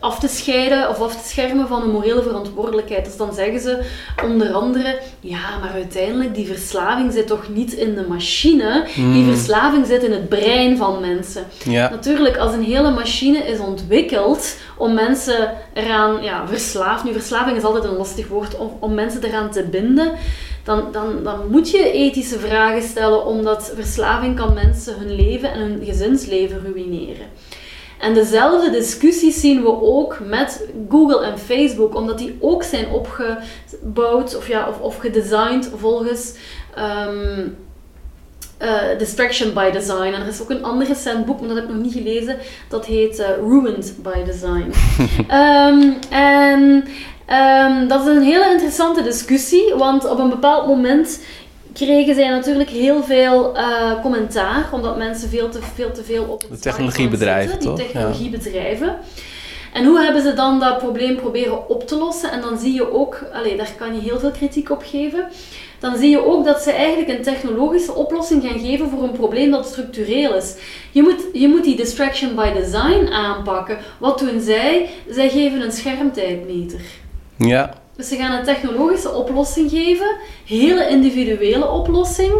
af te scheiden of af te schermen van een morele verantwoordelijkheid. Dus dan zeggen ze onder andere, ja, maar uiteindelijk die verslaving zit toch niet in de machine, die hmm. verslaving zit in het brein van mensen. Ja. Natuurlijk, als een hele machine is ontwikkeld om mensen eraan, ja, verslaafd, nu verslaving is altijd een lastig woord, om, om mensen eraan te binden, dan, dan, dan moet je ethische vragen stellen, omdat verslaving kan mensen hun leven en hun gezinsleven ruïneren. En dezelfde discussies zien we ook met Google en Facebook, omdat die ook zijn opgebouwd of, ja, of, of gedesigned volgens ehm, eh, Distraction by Design. En er is ook een ander recent boek, maar dat heb ik nog niet gelezen, dat heet uh, Ruined by Design. um, en um, dat is een hele interessante discussie, want op een bepaald moment kregen zij natuurlijk heel veel uh, commentaar, omdat mensen veel te veel, te veel op het de technologiebedrijven, zitten, die technologiebedrijven. En hoe hebben ze dan dat probleem proberen op te lossen? En dan zie je ook, allez, daar kan je heel veel kritiek op geven. Dan zie je ook dat ze eigenlijk een technologische oplossing gaan geven voor een probleem dat structureel is. Je moet, je moet die distraction by design aanpakken. Wat doen zij? Zij geven een schermtijdmeter. Ja. Dus ze gaan een technologische oplossing geven, hele individuele oplossing,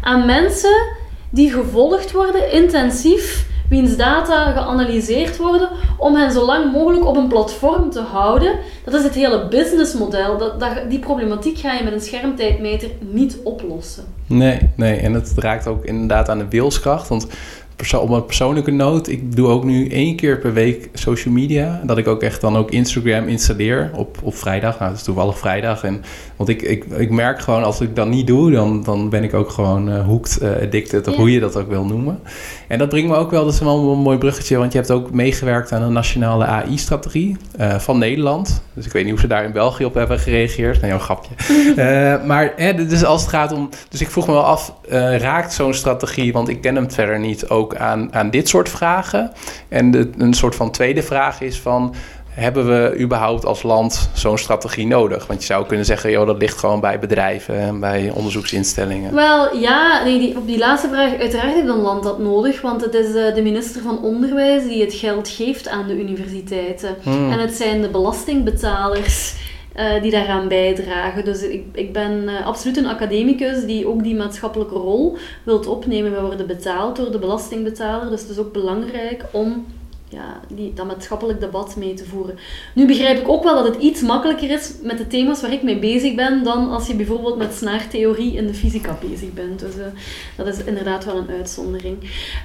aan mensen die gevolgd worden intensief wiens data geanalyseerd worden om hen zo lang mogelijk op een platform te houden. Dat is het hele businessmodel. Dat, dat, die problematiek ga je met een schermtijdmeter niet oplossen. Nee, nee, en het raakt ook inderdaad aan de wilskracht. Want op een persoonlijke noot, ik doe ook nu één keer per week social media. Dat ik ook echt dan ook Instagram installeer op, op vrijdag. Nou, dat is toevallig vrijdag. En, want ik, ik, ik merk gewoon, als ik dat niet doe, dan, dan ben ik ook gewoon uh, hooked, uh, addicted, of hoe je dat ook wil noemen. En dat brengt me ook wel, dat is wel een mooi bruggetje, want je hebt ook meegewerkt aan een nationale AI-strategie uh, van Nederland. Dus ik weet niet hoe ze daar in België op hebben gereageerd. Nee, een grapje. maar hè, dus als het gaat om, dus ik vroeg me wel af, raakt zo'n strategie, want ik ken hem verder niet, ook aan, aan dit soort vragen? En de, een soort van tweede vraag is van, hebben we überhaupt als land zo'n strategie nodig? Want je zou kunnen zeggen, joh, dat ligt gewoon bij bedrijven en bij onderzoeksinstellingen. Wel ja, nee, die, op die laatste vraag, uiteraard heeft een land dat nodig, want het is uh, de minister van Onderwijs die het geld geeft aan de universiteiten. Hmm. En het zijn de belastingbetalers. Uh, die daaraan bijdragen. Dus ik, ik ben uh, absoluut een academicus die ook die maatschappelijke rol wilt opnemen. We worden betaald door de belastingbetaler, dus het is ook belangrijk om ja, die, dat maatschappelijk debat mee te voeren. Nu begrijp ik ook wel dat het iets makkelijker is met de thema's waar ik mee bezig ben dan als je bijvoorbeeld met snaartheorie in de fysica bezig bent. Dus uh, dat is inderdaad wel een uitzondering.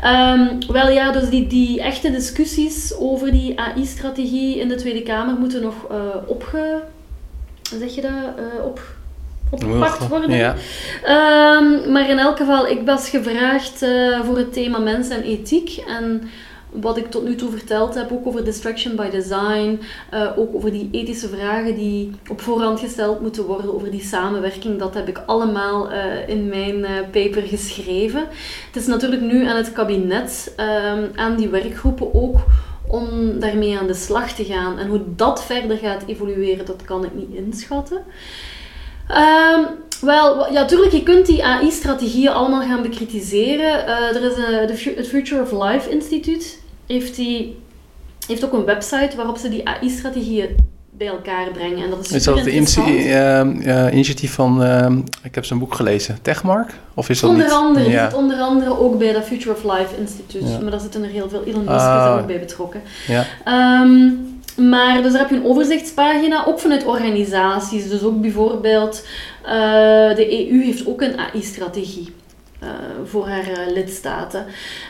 Um, wel ja, dus die, die echte discussies over die AI-strategie in de Tweede Kamer moeten nog uh, opge... Zeg je dat? Uh, op opgepakt worden. Ja. Um, maar in elk geval, ik was gevraagd uh, voor het thema mens en ethiek. En wat ik tot nu toe verteld heb, ook over distraction by design, uh, ook over die ethische vragen die op voorhand gesteld moeten worden, over die samenwerking, dat heb ik allemaal uh, in mijn uh, paper geschreven. Het is natuurlijk nu aan het kabinet, ehm, aan die werkgroepen ook, om daarmee aan de slag te gaan. En hoe dat verder gaat evolueren, dat kan ik niet inschatten. Um, wel, ja, tuurlijk, je kunt die AI-strategieën allemaal gaan bekritiseren. Uh, er is een, de, het Future of Life Instituut heeft, die, heeft ook een website waarop ze die AI-strategieën bij elkaar brengen. En dat is, is dat de uh, initiatief van, uh, ik heb zijn boek gelezen, Techmark? Of is dat onder niet? Andere, ja. zit onder andere ook bij dat Future of Life Instituut. Ja. Maar daar zitten er heel veel, Elon Musk ah. is er ook bij betrokken. Ja. Um, maar dus daar heb je een overzichtspagina, ook vanuit organisaties. Dus ook bijvoorbeeld uh, de EU heeft ook een AI-strategie. Uh, voor haar uh, lidstaten.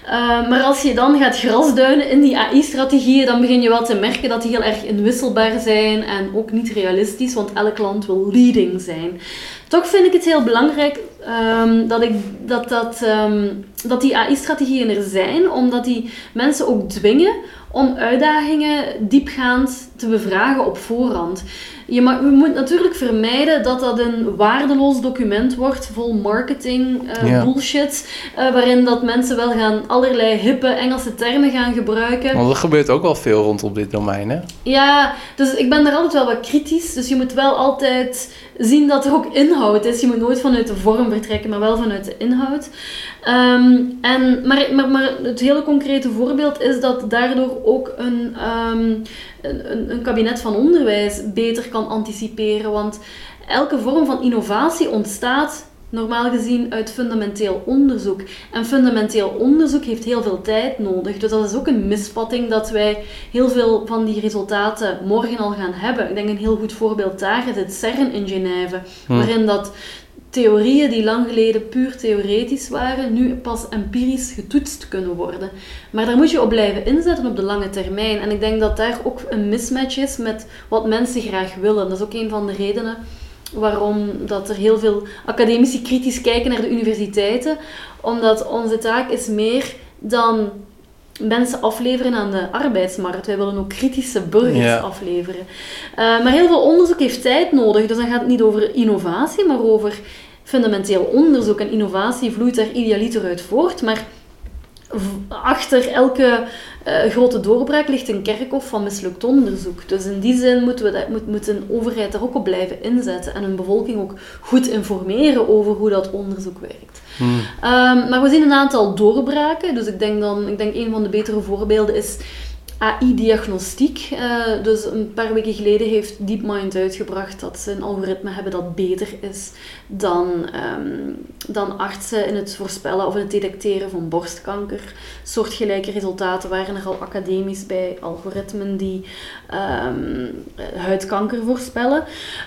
Uh, maar als je dan gaat grasduinen in die AI-strategieën, dan begin je wel te merken dat die heel erg inwisselbaar zijn en ook niet realistisch, want elk land wil leading zijn. Toch vind ik het heel belangrijk um, dat, ik, dat, dat, um, dat die AI-strategieën er zijn, omdat die mensen ook dwingen om uitdagingen diepgaand te bevragen op voorhand. Je, mag, moet natuurlijk vermijden dat dat een waardeloos document wordt vol marketing uh, bullshit, uh, waarin dat mensen wel gaan allerlei hippe Engelse termen gaan gebruiken. Want er gebeurt ook wel veel rondom dit domein, hè? Ja, dus ik ben daar altijd wel wat kritisch. Dus je moet wel altijd zien dat er ook inhoud is. Je moet nooit vanuit de vorm vertrekken, maar wel vanuit de inhoud. Um, en, maar, maar, maar het hele concrete voorbeeld is dat daardoor ook een, um, een, een kabinet van onderwijs beter kan anticiperen. Want elke vorm van innovatie ontstaat normaal gezien uit fundamenteel onderzoek. En fundamenteel onderzoek heeft heel veel tijd nodig. Dus dat is ook een mispatting dat wij heel veel van die resultaten morgen al gaan hebben. Ik denk een heel goed voorbeeld daar is het CERN in Genève, hm. waarin dat theorieën die lang geleden puur theoretisch waren, nu pas empirisch getoetst kunnen worden. Maar daar moet je op blijven inzetten op de lange termijn. En ik denk dat daar ook een mismatch is met wat mensen graag willen. Dat is ook een van de redenen waarom dat er heel veel academici kritisch kijken naar de universiteiten. Omdat onze taak is meer dan mensen afleveren aan de arbeidsmarkt. Wij willen ook kritische burgers afleveren. Uh, maar heel veel onderzoek heeft tijd nodig. Dus dan gaat het niet over innovatie, maar over fundamenteel onderzoek. En innovatie vloeit daar idealiter uit voort. Maar achter elke uh, grote doorbraak ligt een kerkhof van mislukt onderzoek. Dus in die zin moeten we dat, moet, moet een overheid daar ook op blijven inzetten en een bevolking ook goed informeren over hoe dat onderzoek werkt. Hmm. Ehm, maar we zien een aantal doorbraken. Dus ik denk dan, ik denk een van de betere voorbeelden is AI-diagnostiek. Uh, dus een paar weken geleden heeft DeepMind uitgebracht dat ze een algoritme hebben dat beter is dan, um, dan artsen in het voorspellen of in het detecteren van borstkanker. Soortgelijke resultaten waren er al academisch bij algoritmen die um, huidkanker voorspellen.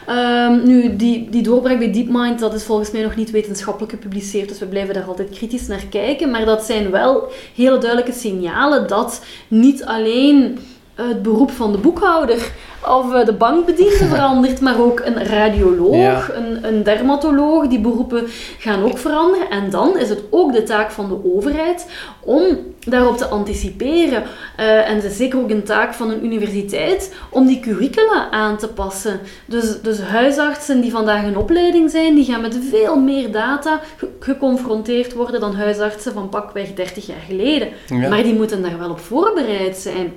Um, nu, die, die doorbraak bij DeepMind, dat is volgens mij nog niet wetenschappelijk gepubliceerd, dus we blijven daar altijd kritisch naar kijken. Maar dat zijn wel hele duidelijke signalen dat niet alleen in het beroep van de boekhouder of eh, de bankbediende verandert, maar ook een radioloog, een, een dermatoloog. Die beroepen gaan ook veranderen. En dan is het ook de taak van de overheid om daarop te anticiperen. Uh, en het is zeker ook een taak van een universiteit om die curricula aan te passen. Dus, dus huisartsen die vandaag in opleiding zijn, die gaan met veel meer data geconfronteerd worden dan huisartsen van pakweg 30 jaar geleden. Maar die moeten daar wel op voorbereid zijn.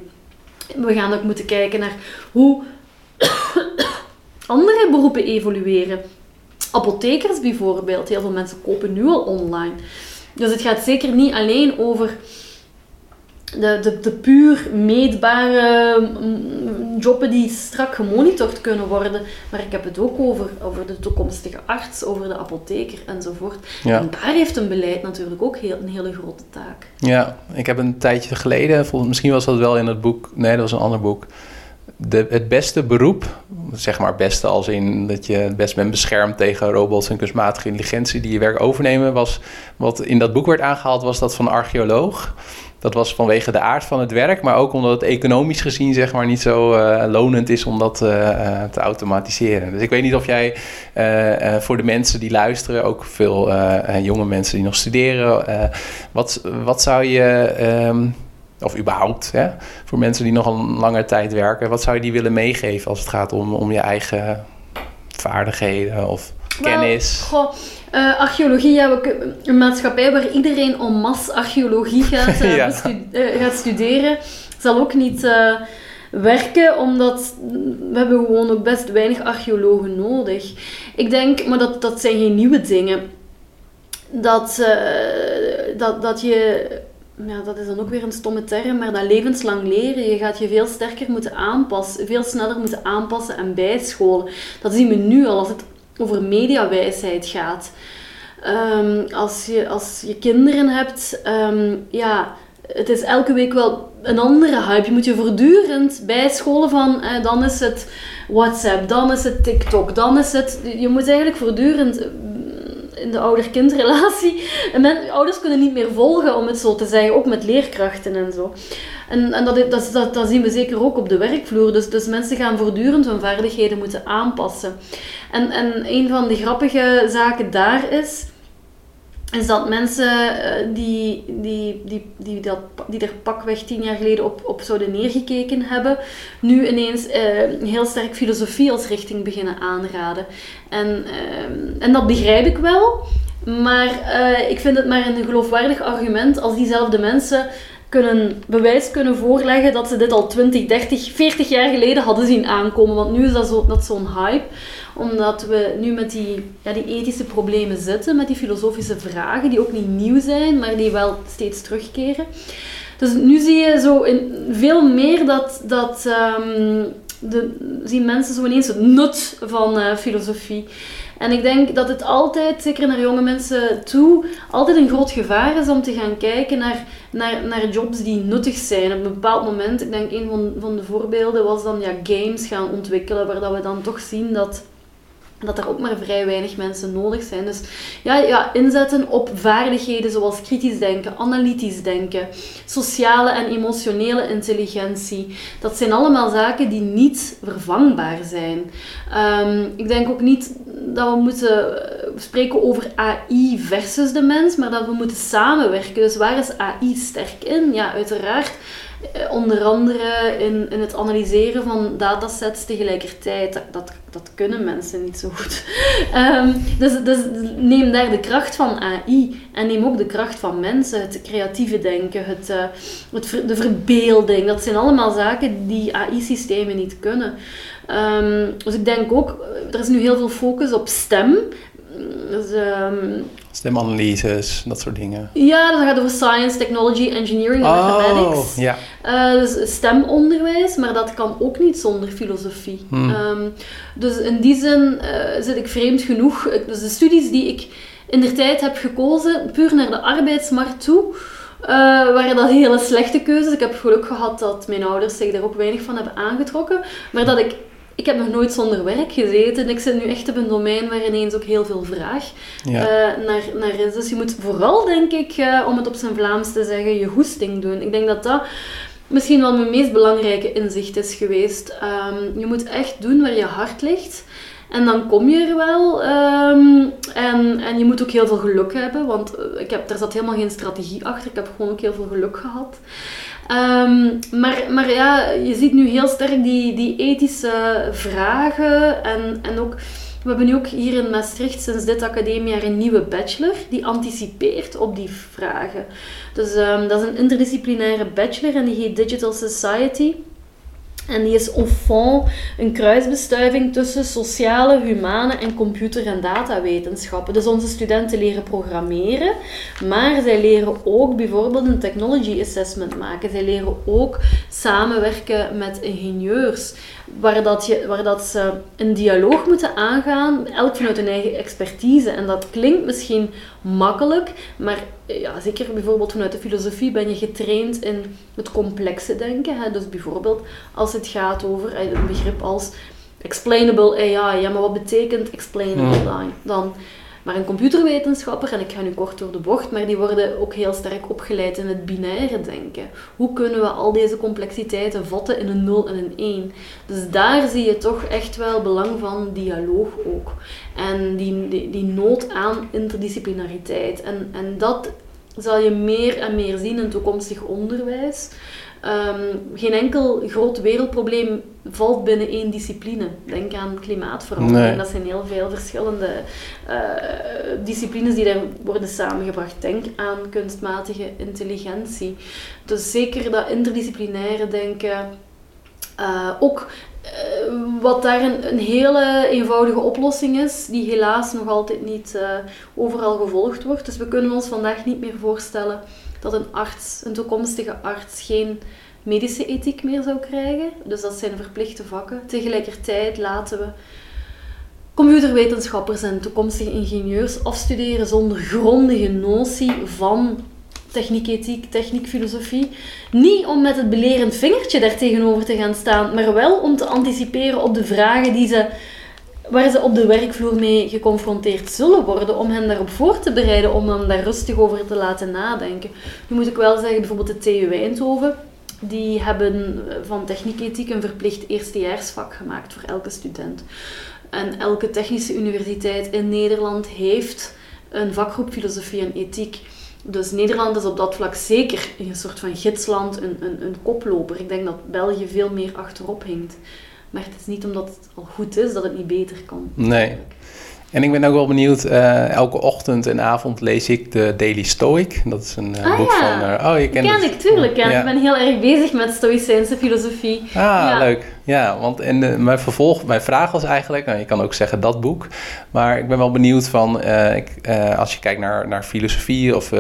We gaan ook moeten kijken naar hoe andere beroepen evolueren. Apothekers bijvoorbeeld. Heel veel mensen kopen nu al online. Dus het gaat zeker niet alleen over de, de, de puur meetbare mm, jobben die strak gemonitord kunnen worden. Maar ik heb het ook over, over de toekomstige arts, over de apotheker enzovoort. Ja. En daar heeft een beleid natuurlijk ook heel, een hele grote taak. Ja, ik heb een tijdje geleden, misschien was dat wel in het boek, nee, dat was een ander boek. De, het beste beroep, zeg maar beste als in dat je het best bent beschermd tegen robots en kunstmatige intelligentie die je werk overnemen, was wat in dat boek werd aangehaald, was dat van archeoloog. Dat was vanwege de aard van het werk, maar ook omdat het economisch gezien zeg maar, niet zo uh, lonend is om dat uh, te automatiseren. Dus ik weet niet of jij voor de mensen die luisteren, ook veel jonge mensen die nog studeren, wat, wat zou je, um, of überhaupt hè, voor mensen die nog een langer tijd werken, wat zou je die willen meegeven als het gaat om, om je eigen vaardigheden of kennis? goh, uh, archeologie, ja, we, een maatschappij waar iedereen en masse archeologie gaat, uh, uh, gaat studeren, zal ook niet werken, omdat we hebben gewoon ook best weinig archeologen nodig. Ik denk, maar dat, dat zijn geen nieuwe dingen, dat, dat, dat je ja, dat is dan ook weer een stomme term, maar dat levenslang leren. Je gaat je veel sterker moeten aanpassen, veel sneller moeten aanpassen en bijscholen. Dat zien we nu al als het over mediawijsheid gaat. Um, als, je, als je kinderen hebt, um, ja, het is elke week wel een andere hype. Je moet je voortdurend bijscholen van, eh, dan is het WhatsApp, dan is het TikTok, dan is het... Je moet eigenlijk voortdurend in de ouder-kindrelatie. Ouders kunnen niet meer volgen, om het zo te zeggen, ook met leerkrachten en zo. En, en dat, dat, dat, dat zien we zeker ook op de werkvloer. Dus, dus mensen gaan voortdurend hun vaardigheden moeten aanpassen. En, en een van de grappige zaken daar is is dat mensen eh, die, die, die, die, dat, die er pakweg tien jaar geleden op, op zouden neergekeken hebben, nu ineens uh, heel sterk filosofie als richting beginnen aanraden. En, uh, en dat begrijp ik wel, maar ik vind het maar een geloofwaardig argument als diezelfde mensen kunnen, bewijs kunnen voorleggen dat ze dit al 20, 30, 40 jaar geleden hadden zien aankomen. Want nu is dat zo'n hype omdat we nu met die, ja, die ethische problemen zitten, met die filosofische vragen, die ook niet nieuw zijn, maar die wel steeds terugkeren. Dus nu zie je zo in veel meer dat, dat um, de, zien mensen zo ineens het nut van uh, filosofie. En ik denk dat het altijd, zeker naar jonge mensen toe, altijd een groot gevaar is om te gaan kijken naar, naar, naar jobs die nuttig zijn. Op een bepaald moment, ik denk een van, van de voorbeelden was dan ja, games gaan ontwikkelen, waar dat we dan toch zien dat dat er ook maar vrij weinig mensen nodig zijn. Dus ja, ja, inzetten op vaardigheden zoals kritisch denken, analytisch denken, sociale en emotionele intelligentie. Dat zijn allemaal zaken die niet vervangbaar zijn. Ehm, ik denk ook niet dat we moeten spreken over AI versus de mens, maar dat we moeten samenwerken. Dus waar is AI sterk in? Ja, uiteraard eh, onder andere in, in het analyseren van datasets tegelijkertijd. Dat, dat, kunnen mensen niet zo goed. Um, dus, dus neem daar de kracht van AI en neem ook de kracht van mensen. Het creatieve denken, het, uh, het, de verbeelding. Dat zijn allemaal zaken die AI-systemen niet kunnen. Um, dus ik denk ook, er is nu heel veel focus op stem. Dus, um, Stemanalyses, dat soort dingen. Ja, dat gaat over science, technology, engineering en oh, mathematics. Ja. Uh, dus stemonderwijs, maar dat kan ook niet zonder filosofie. Hmm. Um, dus in die zin uh, zit ik vreemd genoeg. Dus de studies die ik in de tijd heb gekozen, puur naar de arbeidsmarkt toe, uh, waren dat hele slechte keuzes. Ik heb geluk gehad dat mijn ouders zich daar ook weinig van hebben aangetrokken. Maar dat ik ik heb nog nooit zonder werk gezeten. Ik zit nu echt op een domein waar ineens ook heel veel vraag Ja. eh, naar, naar is. Dus je moet vooral, denk ik, eh, om het op zijn Vlaams te zeggen, je goesting doen. Ik denk dat dat misschien wel mijn meest belangrijke inzicht is geweest. Ehm, je moet echt doen waar je hart ligt. En dan kom je er wel. ehm, en, en je moet ook heel veel geluk hebben. Want eh, ik heb, daar zat helemaal geen strategie achter. Ik heb gewoon ook heel veel geluk gehad. Ehm, maar, maar ja, je ziet nu heel sterk die, die ethische vragen. En, en ook, we hebben nu ook hier in Maastricht sinds dit academiejaar een nieuwe bachelor. Die anticipeert op die vragen. Dus ehm, dat is een interdisciplinaire bachelor en die heet Digital Society. En die is au fond een kruisbestuiving tussen sociale, humane en computer- en datawetenschappen. Dus onze studenten leren programmeren, maar zij leren ook bijvoorbeeld een technology assessment maken. Zij leren ook samenwerken met ingenieurs, waar, dat je, waar dat ze een dialoog moeten aangaan, elk vanuit hun eigen expertise. En dat klinkt misschien makkelijk, maar ja, zeker bijvoorbeeld vanuit de filosofie ben je getraind in het complexe denken. Hè? Dus bijvoorbeeld als het gaat over eh, een begrip als explainable AI. Ja, maar wat betekent explainable dan? dan? Maar een computerwetenschapper, en ik ga nu kort door de bocht, maar die worden ook heel sterk opgeleid in het binaire denken. Hoe kunnen we al deze complexiteiten vatten in een 0 en een 1? Dus daar zie je toch echt wel belang van dialoog ook. En die, die, die nood aan interdisciplinariteit. En, en dat zal je meer en meer zien in toekomstig onderwijs. Ehm, geen enkel groot wereldprobleem valt binnen één discipline. Denk aan klimaatverandering. Nee. Dat zijn heel veel verschillende eh, disciplines die daar worden samengebracht. Denk aan kunstmatige intelligentie. Dus zeker dat interdisciplinaire denken. eh, ook eh, wat daar een, een hele eenvoudige oplossing is, die helaas nog altijd niet overal gevolgd wordt. Dus we kunnen ons vandaag niet meer voorstellen dat een arts, een toekomstige arts, geen medische ethiek meer zou krijgen. Dus dat zijn verplichte vakken. Tegelijkertijd laten we computerwetenschappers en toekomstige ingenieurs afstuderen zonder grondige notie van techniekethiek, techniekfilosofie. Niet om met het belerend vingertje daar tegenover te gaan staan, maar wel om te anticiperen op de vragen die ze, waar ze op de werkvloer mee geconfronteerd zullen worden, om hen daarop voor te bereiden, om hem daar rustig over te laten nadenken. Nu moet ik wel zeggen, bijvoorbeeld de TU Eindhoven, die hebben van techniekethiek een verplicht eerstejaarsvak gemaakt voor elke student. En elke technische universiteit in Nederland heeft een vakgroep filosofie en ethiek. Dus Nederland is op dat vlak zeker een soort van gidsland, een, een, een koploper. Ik denk dat België veel meer achterop hinkt. Maar het is niet omdat het al goed is dat het niet beter kan. Nee. En ik ben ook wel benieuwd, eh, elke ochtend en avond lees ik de Daily Stoic. Dat is een eh, Ah, boek ja. van... eh, oh, je kent Ken het. ik, tuurlijk. Ja. Ja. Ik ben heel erg bezig met stoïcijnse filosofie. Ah, Ja. leuk. Ja, want en mijn vervolg, mijn vraag was eigenlijk, nou, je kan ook zeggen dat boek, maar ik ben wel benieuwd van, ik, als je kijkt naar, naar filosofie of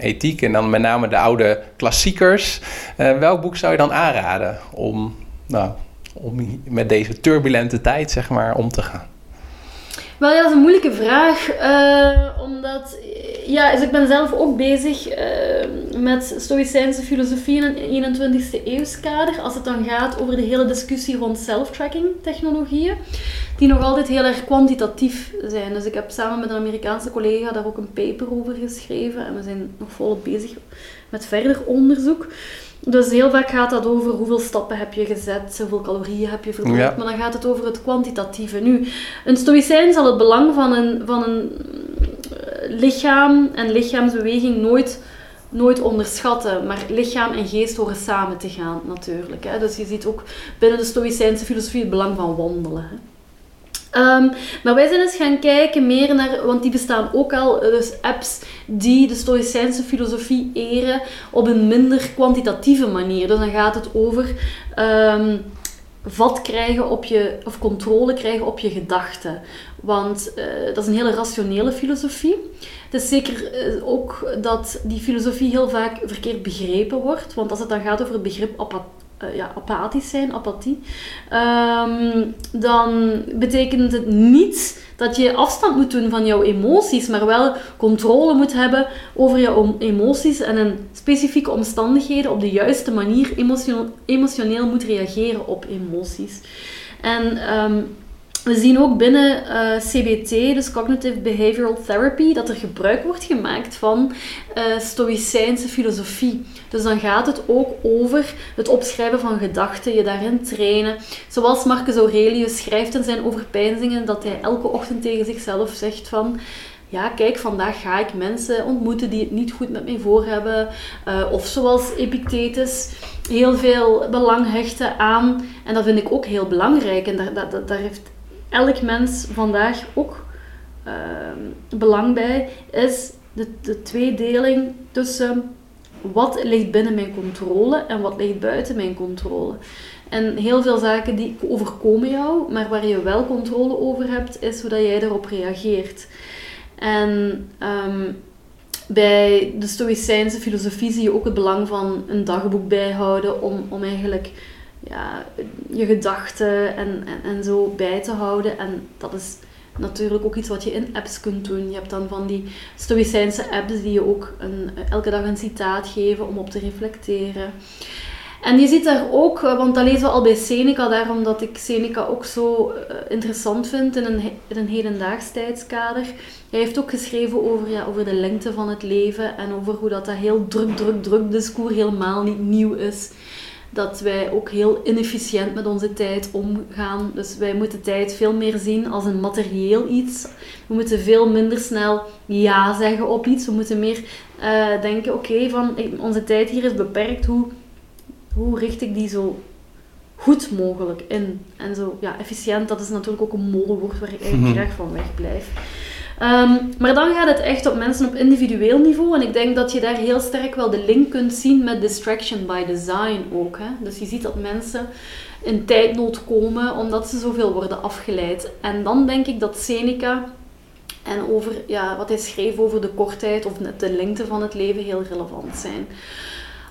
ethiek en dan met name de oude klassiekers, welk boek zou je dan aanraden om, nou, om met deze turbulente tijd, zeg maar, om te gaan? Wel dat is een moeilijke vraag. eh, omdat ja, dus ik ben zelf ook bezig uh, met Stoïcijnse filosofie in een 21ste eeuwskader. Als het dan gaat over de hele discussie rond self-tracking technologieën. Die nog altijd heel erg kwantitatief zijn. Dus ik heb samen met een Amerikaanse collega daar ook een paper over geschreven. En we zijn nog volop bezig met verder onderzoek. Dus heel vaak gaat dat over hoeveel stappen heb je gezet, hoeveel calorieën heb je verbruikt, maar dan gaat het over het kwantitatieve. Nu, een stoïcijn zal het belang van een, van een eh, lichaam en lichaamsbeweging nooit, nooit onderschatten, maar lichaam en geest horen samen te gaan natuurlijk. Hè. Dus je ziet ook binnen de stoïcijnse filosofie het belang van wandelen. Hè. Ehm, maar wij zijn eens gaan kijken meer naar, want die bestaan ook al, eh, dus apps die de Stoïcijnse filosofie eren op een minder kwantitatieve manier. Dus dan gaat het over um, vat krijgen op je, of controle krijgen op je gedachten. Want uh, dat is een hele rationele filosofie. Het is zeker uh, ook dat die filosofie heel vaak verkeerd begrepen wordt. Want als het dan gaat over het begrip uh, ja, apathisch zijn, apathie, um, dan betekent het niet dat je afstand moet doen van jouw emoties, maar wel controle moet hebben over jouw emoties en in specifieke omstandigheden op de juiste manier emotioneel, emotioneel moet reageren op emoties. En um, we zien ook binnen eh, CBT, dus Cognitive Behavioral Therapy, dat er gebruik wordt gemaakt van uh, stoïcijnse filosofie. Dus dan gaat het ook over het opschrijven van gedachten, je daarin trainen. Zoals Marcus Aurelius schrijft in zijn overpeinzingen, dat hij elke ochtend tegen zichzelf zegt van ja, kijk, vandaag ga ik mensen ontmoeten die het niet goed met mij voor hebben. Uh, of zoals Epictetus heel veel belang hechten aan, en dat vind ik ook heel belangrijk, en daar, daar, daar heeft elk mens vandaag ook uh, belang bij, is de, de tweedeling tussen wat ligt binnen mijn controle en wat ligt buiten mijn controle. En heel veel zaken die overkomen jou, maar waar je wel controle over hebt, is hoe dat jij erop reageert. En um, bij de Stoïcijnse filosofie zie je ook het belang van een dagboek bijhouden om, om eigenlijk ja, je gedachten en, en, en zo bij te houden. En dat is natuurlijk ook iets wat je in apps kunt doen. Je hebt dan van die stoïcijnse apps die je ook een, elke dag een citaat geven om op te reflecteren. En je ziet daar ook, eh, want dat lezen we al bij Seneca, daarom dat ik Seneca ook zo eh, interessant vind in een, in een hedendaags tijdskader. Hij heeft ook geschreven over, ja, over de lengte van het leven en over hoe dat, dat heel druk, druk, druk discours helemaal niet nieuw is dat wij ook heel inefficiënt met onze tijd omgaan. Dus wij moeten tijd veel meer zien als een materieel iets. We moeten veel minder snel ja zeggen op iets. We moeten meer uh, denken, oké, van onze tijd hier is beperkt. Hoe, hoe richt ik die zo goed mogelijk in? En zo, ja, efficiënt, dat is natuurlijk ook een molenwoord waar ik eigenlijk mhm. graag van weg blijf. Um, maar dan gaat het echt op mensen op individueel niveau. En ik denk dat je daar heel sterk wel de link kunt zien met distraction by design ook. Hè? Dus je ziet dat mensen in tijdnood komen omdat ze zoveel worden afgeleid. En dan denk ik dat Seneca en over ja, wat hij schreef over de kortheid of de lengte van het leven heel relevant zijn.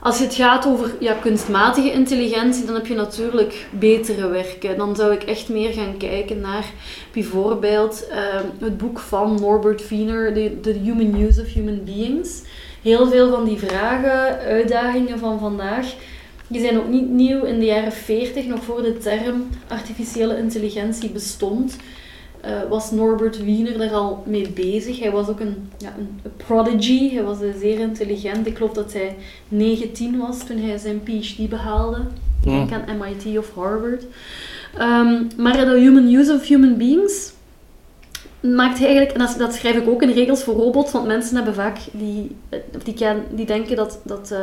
Als het gaat over ja, kunstmatige intelligentie, dan heb je natuurlijk betere werken. Dan zou ik echt meer gaan kijken naar bijvoorbeeld ehm, het boek van Norbert Wiener, The, Human Use of Human Beings. Heel veel van die vragen, uitdagingen van vandaag, die zijn ook niet nieuw. In de jaren 40, nog voor de term artificiële intelligentie bestond, uh, was Norbert Wiener daar al mee bezig. Hij was ook een, ja, een, prodigy, hij was zeer intelligent. Ik geloof dat hij 19 was toen hij zijn PhD behaalde. Ik denk aan MIT of Harvard. Um, maar de Human Use of Human Beings maakt hij eigenlijk, en dat, schrijf ik ook in regels voor robots, want mensen hebben vaak die, die, die denken dat, dat uh,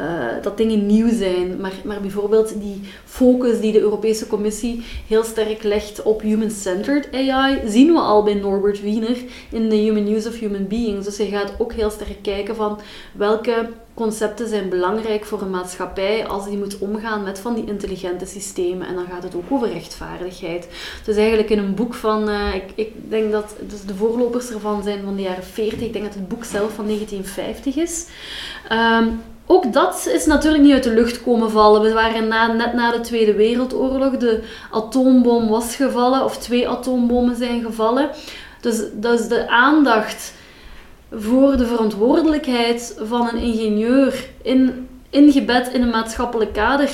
uh, dat dingen nieuw zijn. Maar, maar bijvoorbeeld die focus die de Europese Commissie heel sterk legt op human-centered AI, zien we al bij Norbert Wiener in de Human Use of Human Beings. Dus hij gaat ook heel sterk kijken van welke concepten zijn belangrijk voor een maatschappij als die moet omgaan met van die intelligente systemen. En dan gaat het ook over rechtvaardigheid. Dus eigenlijk in een boek van, uh, ik, ik denk dat dus de voorlopers ervan zijn van de jaren 40, ik denk dat het boek zelf van 1950 is. Um, ook dat is natuurlijk niet uit de lucht komen vallen. We waren na, net na de Tweede Wereldoorlog, de atoombom was gevallen, of twee atoombommen zijn gevallen. Dus, dus de aandacht voor de verantwoordelijkheid van een ingenieur in, ingebed in een maatschappelijk kader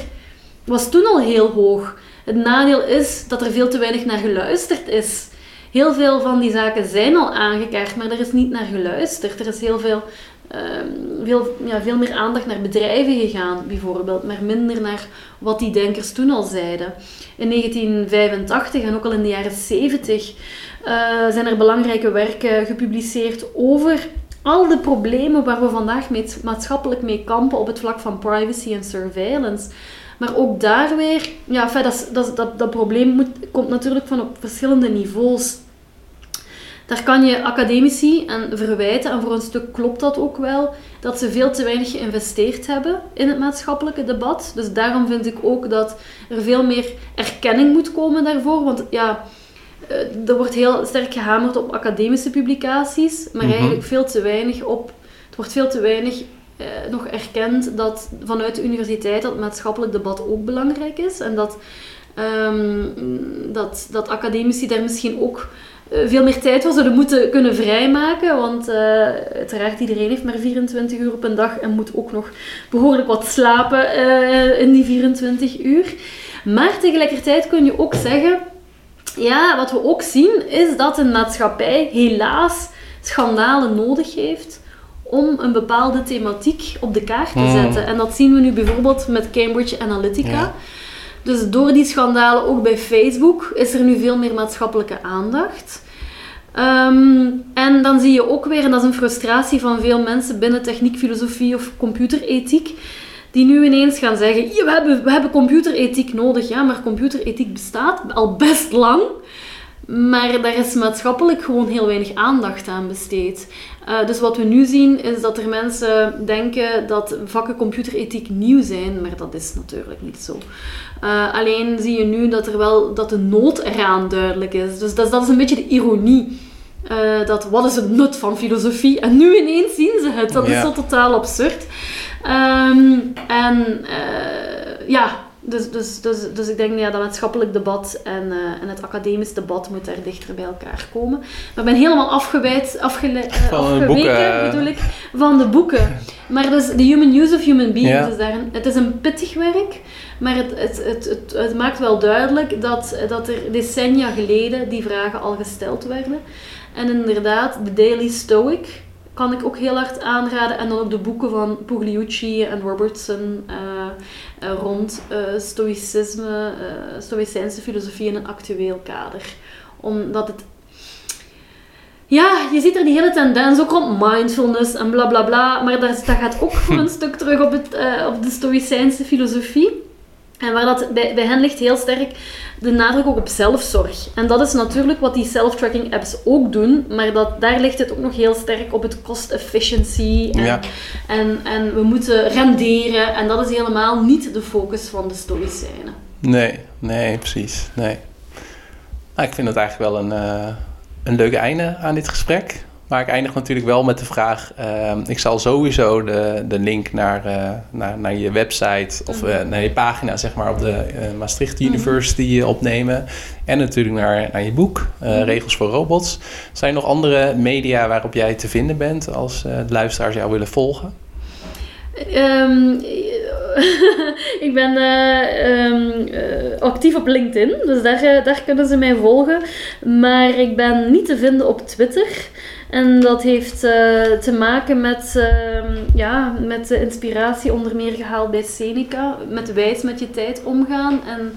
was toen al heel hoog. Het nadeel is dat er veel te weinig naar geluisterd is. Heel veel van die zaken zijn al aangekaart, maar er is niet naar geluisterd. Er is heel veel, ehm, veel, ja, veel meer aandacht naar bedrijven gegaan, bijvoorbeeld, maar minder naar wat die denkers toen al zeiden. In 1985 en ook al in de jaren 70 uh, zijn er belangrijke werken gepubliceerd over al de problemen waar we vandaag maatschappelijk mee kampen op het vlak van privacy en surveillance. Maar ook daar weer, ja, dat, dat, dat, dat probleem moet, komt natuurlijk van op verschillende niveaus. Daar kan je academici en verwijten, en voor een stuk klopt dat ook wel, dat ze veel te weinig geïnvesteerd hebben in het maatschappelijke debat. Dus daarom vind ik ook dat er veel meer erkenning moet komen daarvoor. Want ja, eh, er wordt heel sterk gehamerd op academische publicaties, maar mhm. eigenlijk veel te weinig op. Het wordt veel te weinig eh, nog erkend dat vanuit de universiteit dat maatschappelijk debat ook belangrijk is. En dat, um, dat, dat academici daar misschien ook veel meer tijd voor zouden moeten kunnen vrijmaken. Want uh, uiteraard, iedereen heeft maar 24 uur op een dag en moet ook nog behoorlijk wat slapen in die 24 uur. Maar tegelijkertijd kun je ook zeggen ja, wat we ook zien is dat een maatschappij helaas schandalen nodig heeft om een bepaalde thematiek op de kaart te hmm. zetten. En dat zien we nu bijvoorbeeld met Cambridge Analytica. Dus door die schandalen, ook bij Facebook, is er nu veel meer maatschappelijke aandacht. Ehm, en dan zie je ook weer, en dat is een frustratie van veel mensen binnen techniek, filosofie of computerethiek, die nu ineens gaan zeggen, we hebben, we hebben computerethiek nodig. Ja, maar computerethiek bestaat al best lang. Maar daar is maatschappelijk gewoon heel weinig aandacht aan besteed. Uh, dus wat we nu zien is dat er mensen denken dat vakken computerethiek nieuw zijn, maar dat is natuurlijk niet zo. Uh, alleen zie je nu dat, er wel, dat de nood eraan duidelijk is. Dus dat, dat is een beetje de ironie. Uh, dat wat is het nut van filosofie? En nu ineens zien ze het. Dat is zo totaal absurd. Um, en ja, dus, dus, dus, dus ik denk ja, dat maatschappelijk debat en, uh, en het academisch debat moet daar dichter bij elkaar komen. Maar ik ben helemaal afgeweid, afgele, uh, afgeweken bedoel ik, van de boeken. Maar dus The Human Use of Human Beings is daar een, het is een pittig werk, maar het, het, het, het, het maakt wel duidelijk dat, dat er decennia geleden die vragen al gesteld werden. En inderdaad, de Daily Stoic, kan ik ook heel hard aanraden. En dan ook de boeken van Pugliucci en Robertson uh, rond uh, stoïcisme, stoïcijnse filosofie in een actueel kader. Omdat het ja, je ziet er die hele tendens ook rond mindfulness en bla bla bla. Maar dat, dat gaat ook voor een stuk terug op, het, op de Stoïcijnse filosofie. En waar dat bij, bij hen ligt heel sterk de nadruk ook op zelfzorg. En dat is natuurlijk wat die self-tracking apps ook doen, maar dat, daar ligt het ook nog heel sterk op het cost efficiency. En, ja. en, en we moeten renderen. En dat is helemaal niet de focus van de Stoïcijnen. Nee, nee, precies. Nee. Nou, ik vind het eigenlijk wel een, uh, een leuk einde aan dit gesprek. Maar ik eindig natuurlijk wel met de vraag: uh, ik zal sowieso de, de link naar, uh, naar, naar je website of uh, naar je pagina, zeg maar, op de eh, Maastricht mhm. University opnemen. En natuurlijk naar, naar je boek, mhm. Regels voor Robots. Zijn er nog andere media waarop jij te vinden bent als de luisteraars jou willen volgen? Um, ik ben um, actief op LinkedIn, dus daar, daar kunnen ze mij volgen. Maar ik ben niet te vinden op Twitter. En dat heeft te maken met, uh, ja, met de inspiratie onder meer gehaald bij Seneca. Met wijs met je tijd omgaan. En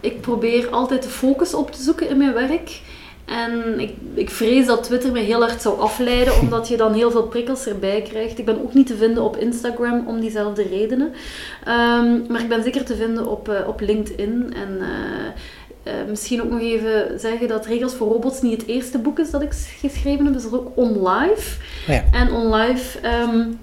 ik probeer altijd de focus op te zoeken in mijn werk. En ik, ik vrees dat Twitter me heel hard zou afleiden, omdat je dan heel veel prikkels erbij krijgt. Ik ben ook niet te vinden op Instagram om diezelfde redenen. Um, maar ik ben zeker te vinden op, uh, op LinkedIn. En uh, uh, misschien ook nog even zeggen dat Regels voor Robots niet het eerste boek is dat ik geschreven heb. Dus dat is ook OnLive. Ja. En OnLive um,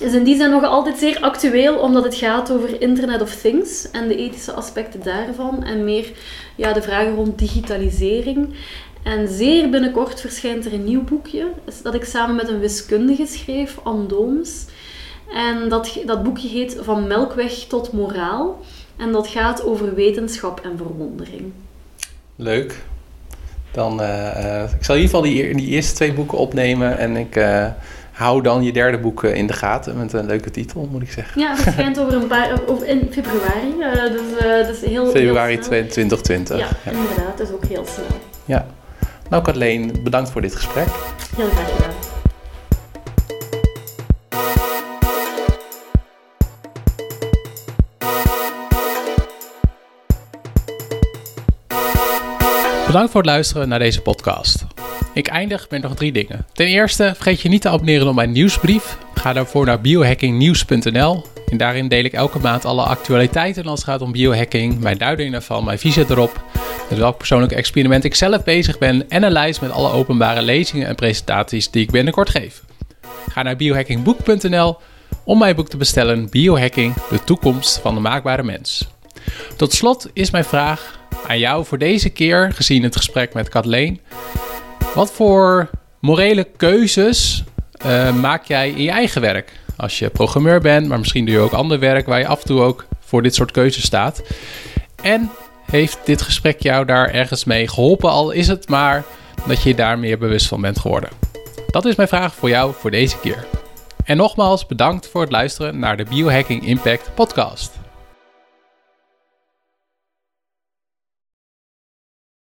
is in die zin nog altijd zeer actueel, omdat het gaat over Internet of Things en de ethische aspecten daarvan. En meer ja, de vragen rond digitalisering. En zeer binnenkort verschijnt er een nieuw boekje, dat ik samen met een wiskundige schreef, Anne Dooms. En dat, dat boekje heet Van Melkweg tot Moraal. En dat gaat over wetenschap en verwondering. Leuk. Dan, uh, ik zal in ieder geval die, die eerste twee boeken opnemen en ik uh, hou dan je derde boek in de gaten met een leuke titel, moet ik zeggen. Ja, het verschijnt over een paar, over in februari, uh, dus dat is heel Februari heel 2020. Ja, ja, inderdaad, dat is ook heel snel. Ja. Nou Kathleen, bedankt voor dit gesprek. Heel graag gedaan. Bedankt voor het luisteren naar deze podcast. Ik eindig met nog drie dingen. Ten eerste, vergeet je niet te abonneren op mijn nieuwsbrief. Ga daarvoor naar biohackingnieuws.nl. En daarin deel ik elke maand alle actualiteiten als het gaat om biohacking, mijn duiding daarvan, mijn visie erop, met welk persoonlijk experiment ik zelf bezig ben en een lijst met alle openbare lezingen en presentaties die ik binnenkort geef. Ga naar biohackingboek.nl om mijn boek te bestellen Biohacking, de toekomst van de maakbare mens. Tot slot is mijn vraag aan jou voor deze keer, gezien het gesprek met Kathleen. Wat voor morele keuzes uh, maak jij in je eigen werk? Als je programmeur bent, maar misschien doe je ook ander werk waar je af en toe ook voor dit soort keuzes staat. En heeft dit gesprek jou daar ergens mee geholpen, al is het maar dat je daar meer bewust van bent geworden? Dat is mijn vraag voor jou voor deze keer. En nogmaals bedankt voor het luisteren naar de Biohacking Impact podcast.